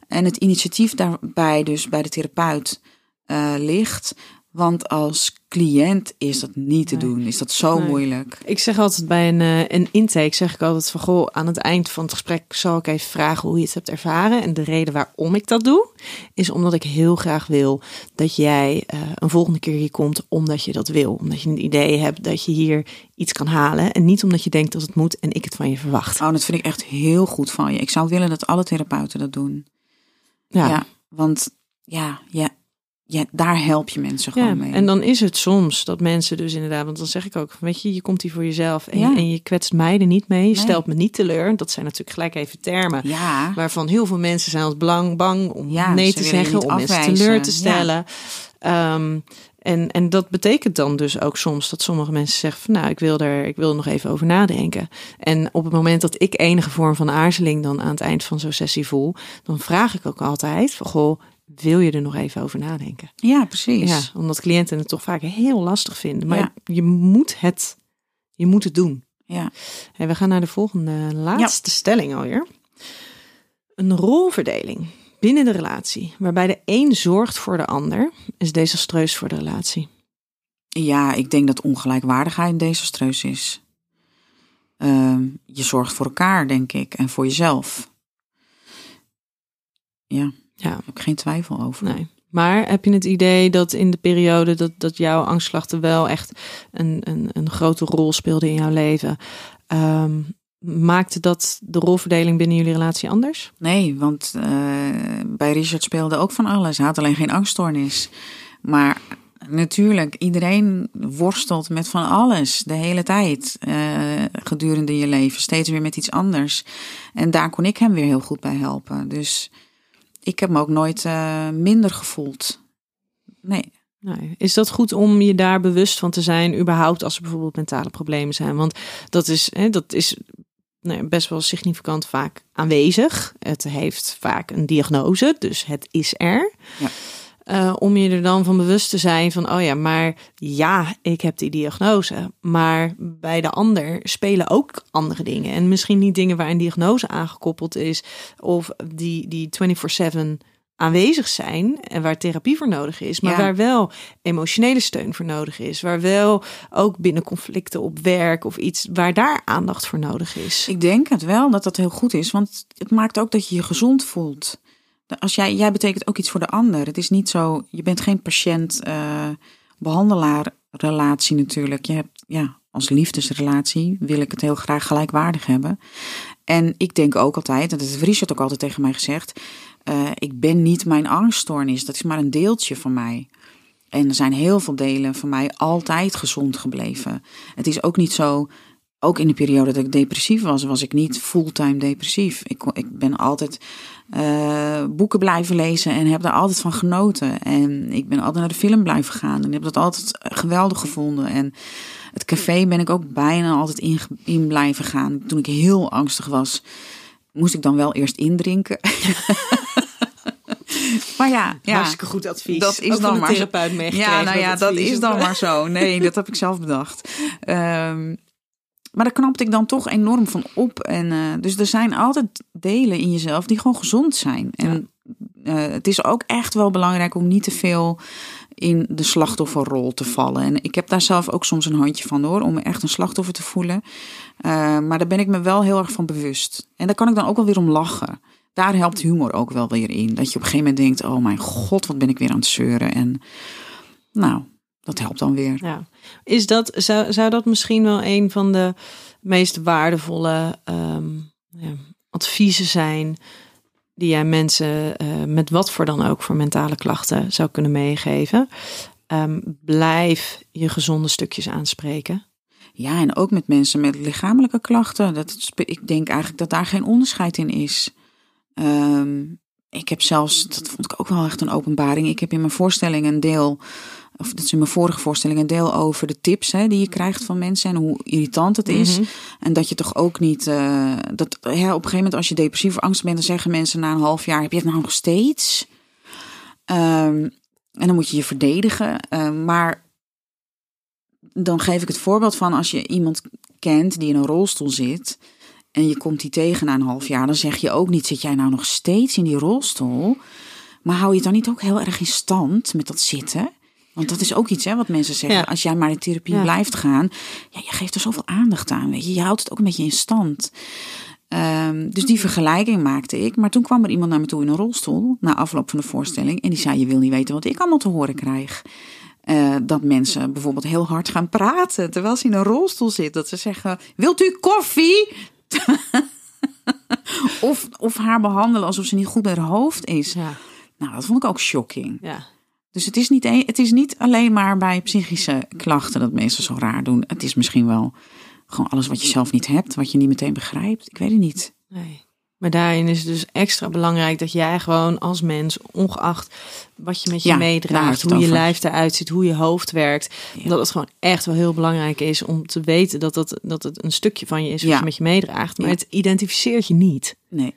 S3: En het initiatief daarbij, dus bij de therapeut, eh, ligt. Want als cliënt is dat niet te doen. Is dat zo
S2: Nee.
S3: moeilijk?
S2: Ik zeg altijd bij een, eh, een intake, zeg ik altijd van goh, aan het eind van het gesprek zal ik even vragen hoe je het hebt ervaren. En de reden waarom ik dat doe, is omdat ik heel graag wil dat jij eh, een volgende keer hier komt omdat je dat wil. Omdat je een idee hebt dat je hier iets kan halen. En niet omdat je denkt dat het moet en ik het van je verwacht.
S3: Oh, dat vind ik echt heel goed van je. Ik zou willen dat alle therapeuten dat doen.
S2: Ja,
S3: Ja, want ja, ja, ja, daar help je mensen gewoon
S2: Ja,
S3: mee.
S2: en dan is het soms dat mensen dus inderdaad, want dan zeg ik ook, weet je, je komt hier voor jezelf en,
S3: Ja.
S2: en je kwetst mij er niet mee, je stelt me niet teleur. Dat zijn natuurlijk gelijk even termen.
S3: ja,
S2: Waarvan heel veel mensen zijn als belang bang om nee te zeggen, om mensen
S3: afwijzen.
S2: teleur te stellen. Ehm, en, en dat betekent dan dus ook soms dat sommige mensen zeggen van nou, ik wil er, ik wil er nog even over nadenken. En op het moment dat ik enige vorm van aarzeling dan aan het eind van zo'n sessie voel, dan vraag ik ook altijd van goh, wil je er nog even over nadenken?
S3: ja, precies.
S2: Ja, omdat cliënten het toch vaak heel lastig vinden. Maar
S3: Ja.
S2: je moet het, je moet het doen.
S3: Ja.
S2: En we gaan naar de volgende laatste stelling alweer. Een rolverdeling binnen de relatie, waarbij de een zorgt voor de ander, is desastreus voor de relatie.
S3: Ja, ik denk dat ongelijkwaardigheid desastreus is. Ehm, je zorgt voor elkaar, denk ik, en voor jezelf. Ja,
S2: Ja,
S3: ik geen twijfel over.
S2: nee. Maar heb je het idee dat in de periode dat, dat jouw angstklachten wel echt een, een, een grote rol speelden in jouw leven, ehm, maakte dat de rolverdeling binnen jullie relatie anders?
S3: Nee, want eh, bij Richard speelde ook van alles. Hij had alleen geen angststoornis. Maar natuurlijk, iedereen worstelt met van alles de hele tijd. eh, gedurende je leven. Steeds weer met iets anders. En daar kon ik hem weer heel goed bij helpen. Dus ik heb me ook nooit eh, minder gevoeld. Nee.
S2: Nee. Is dat goed om je daar bewust van te zijn, überhaupt als er bijvoorbeeld mentale problemen zijn? Want dat is, hè, dat is nou, best wel significant vaak aanwezig. Het heeft vaak een diagnose, dus het is er.
S3: Ja.
S2: Eh, om je er dan van bewust te zijn van, oh ja, maar ja, ik heb die diagnose. Maar bij de ander spelen ook andere dingen. En misschien niet dingen waar een diagnose aangekoppeld is, of die, die 24-7 aanwezig zijn en waar therapie voor nodig is, maar
S3: Ja.
S2: waar wel emotionele steun voor nodig is, waar wel ook binnen conflicten op werk of iets waar daar aandacht voor nodig is.
S3: Ik denk het wel dat dat heel goed is, want het maakt ook dat je je gezond voelt. Als jij, jij betekent ook iets voor de ander. Het is niet zo, je bent geen patiënt-behandelaar relatie natuurlijk. Je hebt, ja, als liefdesrelatie wil ik het heel graag gelijkwaardig hebben. En ik denk ook altijd, en dat heeft Richard ook altijd tegen mij gezegd, eh, ik ben niet mijn angststoornis. Dat is maar een deeltje van mij. En er zijn heel veel delen van mij altijd gezond gebleven. Het is ook niet zo, ook in de periode dat ik depressief was, was ik niet fulltime depressief. Ik, ik ben altijd eh, boeken blijven lezen en heb daar altijd van genoten. En ik ben altijd naar de film blijven gaan en heb dat altijd geweldig gevonden. En het café ben ik ook bijna altijd in, in blijven gaan. Toen ik heel angstig was, moest ik dan wel eerst indrinken. [laughs] maar ja, ja.
S2: Hartstikke goed advies.
S3: Dat is
S2: Ook
S3: dan maar
S2: therapeut.
S3: Ja, nou ja, dat
S2: advies.
S3: is dan maar zo. Nee, dat heb ik zelf bedacht. Ehm, maar daar knapte ik dan toch enorm van op. En, eh, dus er zijn altijd delen in jezelf die gewoon gezond zijn. En eh, het is ook echt wel belangrijk om niet te veel in de slachtofferrol te vallen. En ik heb daar zelf ook soms een handje van hoor, om me echt een slachtoffer te voelen. Eh, maar daar ben ik me wel heel erg van bewust. En daar kan ik dan ook wel weer om lachen. Daar helpt humor ook wel weer in. Dat je op een gegeven moment denkt, oh mijn god, wat ben ik weer aan het zeuren. En nou, dat helpt dan weer.
S2: Ja. Is dat, zou, zou dat misschien wel een van de meest waardevolle ehm, ja, adviezen zijn die jij mensen eh, met wat voor dan ook voor mentale klachten zou kunnen meegeven? Ehm, blijf je gezonde stukjes aanspreken.
S3: Ja, en ook met mensen met lichamelijke klachten. Dat, ik denk eigenlijk dat daar geen onderscheid in is. Ehm, ik heb zelfs, dat vond ik ook wel echt een openbaring. Ik heb in mijn voorstelling een deel, of dat is in mijn vorige voorstelling, een deel over de tips hè, die je krijgt van mensen en hoe irritant het is.
S2: Mhm.
S3: En dat je toch ook niet, eh, dat ja, op een gegeven moment als je depressief of angstig bent, dan zeggen mensen na een half jaar, heb je het nou nog steeds? Ehm, en dan moet je je verdedigen. Ehm, maar dan geef ik het voorbeeld van als je iemand kent die in een rolstoel zit en je komt die tegen na een half jaar, dan zeg je ook niet, zit jij nou nog steeds in die rolstoel? Maar hou je het dan niet ook heel erg in stand met dat zitten? Want dat is ook iets hè, wat mensen zeggen.
S2: Ja.
S3: Als jij maar in therapie
S2: Ja.
S3: blijft gaan, ja, je geeft er zoveel aandacht aan. Weet je. je houdt het ook een beetje in stand. Ehm, dus die vergelijking maakte ik. Maar toen kwam er iemand naar me toe in een rolstoel na afloop van de voorstelling. En die zei: Je wil niet weten wat ik allemaal te horen krijg. Eh, dat mensen bijvoorbeeld heel hard gaan praten terwijl ze in een rolstoel zit. Dat ze zeggen: Wilt u koffie? [laughs] of, of haar behandelen alsof ze niet goed bij haar hoofd is.
S2: Ja,
S3: Nou, dat vond ik ook shocking.
S2: ja.
S3: Dus het is, niet, het is niet alleen maar bij psychische klachten dat mensen zo raar doen. Het is misschien wel gewoon alles wat je zelf niet hebt, wat je niet meteen begrijpt. Ik weet het niet.
S2: Nee. Maar daarin is het dus extra belangrijk dat jij gewoon als mens, ongeacht wat je met je
S3: Ja,
S2: meedraagt, hoe je lijf eruit ziet, hoe je hoofd werkt,
S3: Ja.
S2: dat het gewoon echt wel heel belangrijk is om te weten dat, dat, dat het een stukje van je is wat
S3: Ja.
S2: je met je meedraagt. Maar het identificeert je niet.
S3: Nee.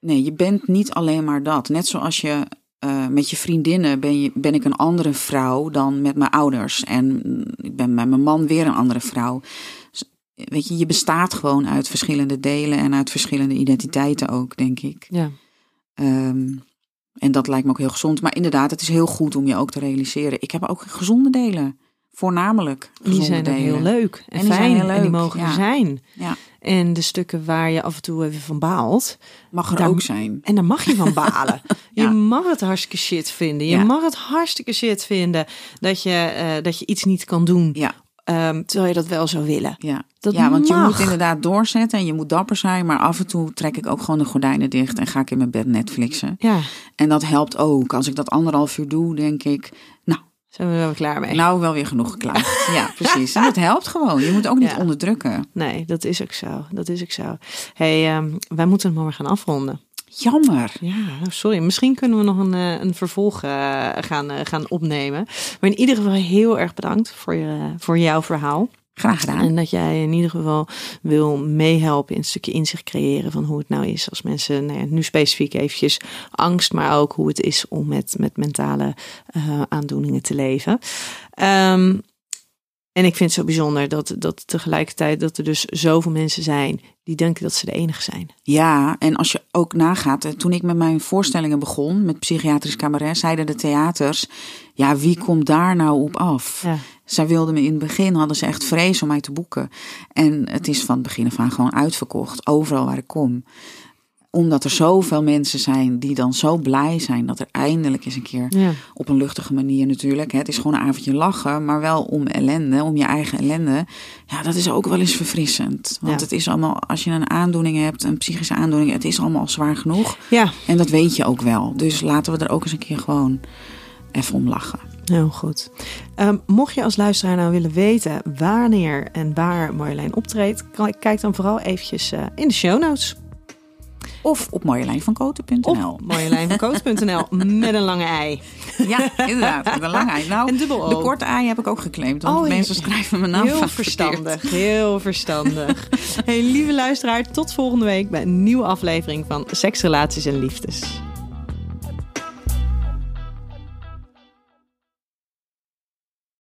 S3: Nee, je bent niet alleen maar dat. Net zoals je eh, met je vriendinnen ben, je, ben ik een andere vrouw dan met mijn ouders. En ik ben met mijn man weer een andere vrouw. Dus, weet je, je bestaat gewoon uit verschillende delen en uit verschillende identiteiten ook, denk ik.
S2: Ja.
S3: Ehm, en dat lijkt me ook heel gezond. Maar inderdaad, het is heel goed om je ook te realiseren. Ik heb ook gezonde delen. Voornamelijk
S2: Die zijn
S3: delen.
S2: heel leuk en, fijn en die mogen er zijn.
S3: Ja,
S2: En de stukken waar je af en toe even van baalt,
S3: mag er
S2: Daar-
S3: ook zijn.
S2: En daar mag je van balen. [laughs] Je mag het hartstikke shit vinden. Je mag het hartstikke shit vinden dat je, eh, dat je iets niet kan doen.
S3: Ja,
S2: ehm, terwijl je dat wel zou willen.
S3: ja.
S2: Dat
S3: ja, want je moet inderdaad doorzetten en je moet dapper zijn. Maar af en toe trek ik ook gewoon de gordijnen dicht en ga ik in mijn bed Netflixen.
S2: Ja,
S3: En dat helpt ook. Als ik dat anderhalf uur doe, denk ik, nou,
S2: zijn we er wel klaar mee.
S3: nou wel weer genoeg geklaagd. [laughs] Ja, precies. En het helpt gewoon. Je moet ook niet
S2: Ja.
S3: onderdrukken.
S2: Nee, dat is ook zo. Dat is ook zo. hey, ehm, wij moeten het maar gaan afronden.
S3: Jammer.
S2: Ja, sorry. Misschien kunnen we nog een, eh, een vervolg eh, gaan, eh, gaan opnemen. Maar in ieder geval heel erg bedankt voor, je, voor jouw verhaal.
S3: Graag gedaan.
S2: En dat jij in ieder geval wil meehelpen in een stukje inzicht creëren van hoe het nou is als mensen, nou ja, nu specifiek eventjes angst, maar ook hoe het is om met, met mentale eh, aandoeningen te leven. Ehm, en ik vind het zo bijzonder dat, dat tegelijkertijd dat er dus zoveel mensen zijn die denken dat ze de enige zijn.
S3: Ja, en als je ook nagaat, toen ik met mijn voorstellingen begon, met psychiatrisch cabaret, zeiden de theaters, ja, wie komt daar nou op af?
S2: Ja.
S3: Zij wilden me in het begin, hadden ze echt vrees om mij te boeken. En het is van het begin af aan gewoon uitverkocht, overal waar ik kom. Omdat er zoveel mensen zijn die dan zo blij zijn dat er eindelijk eens een keer
S2: Ja.
S3: op een luchtige manier natuurlijk. hè, Het is gewoon een avondje lachen, maar wel om ellende, om je eigen ellende. Ja, dat is ook wel eens verfrissend. Want
S2: Ja.
S3: het is allemaal, als je een aandoening hebt, een psychische aandoening, het is allemaal al zwaar genoeg.
S2: ja,
S3: En dat weet je ook wel. Dus laten we er ook eens een keer gewoon even om lachen.
S2: Heel goed. Ehm, mocht je als luisteraar nou willen weten wanneer en waar Marjolein optreedt, kijk dan vooral eventjes eh, in de show notes.
S3: Of op marjolein.vankoten.nl.
S2: Op met een lange ei.
S3: Ja, inderdaad. Met een lange ei. Nou,
S2: En dubbel
S3: de
S2: O.
S3: korte ei heb ik ook geclaimd. Want
S2: Oh,
S3: mensen schrijven mijn naam
S2: Heel verstandig,
S3: verkeerd.
S2: heel verstandig. [laughs] hey, lieve luisteraar, tot volgende week bij een nieuwe aflevering van Seks, Relaties en Liefdes.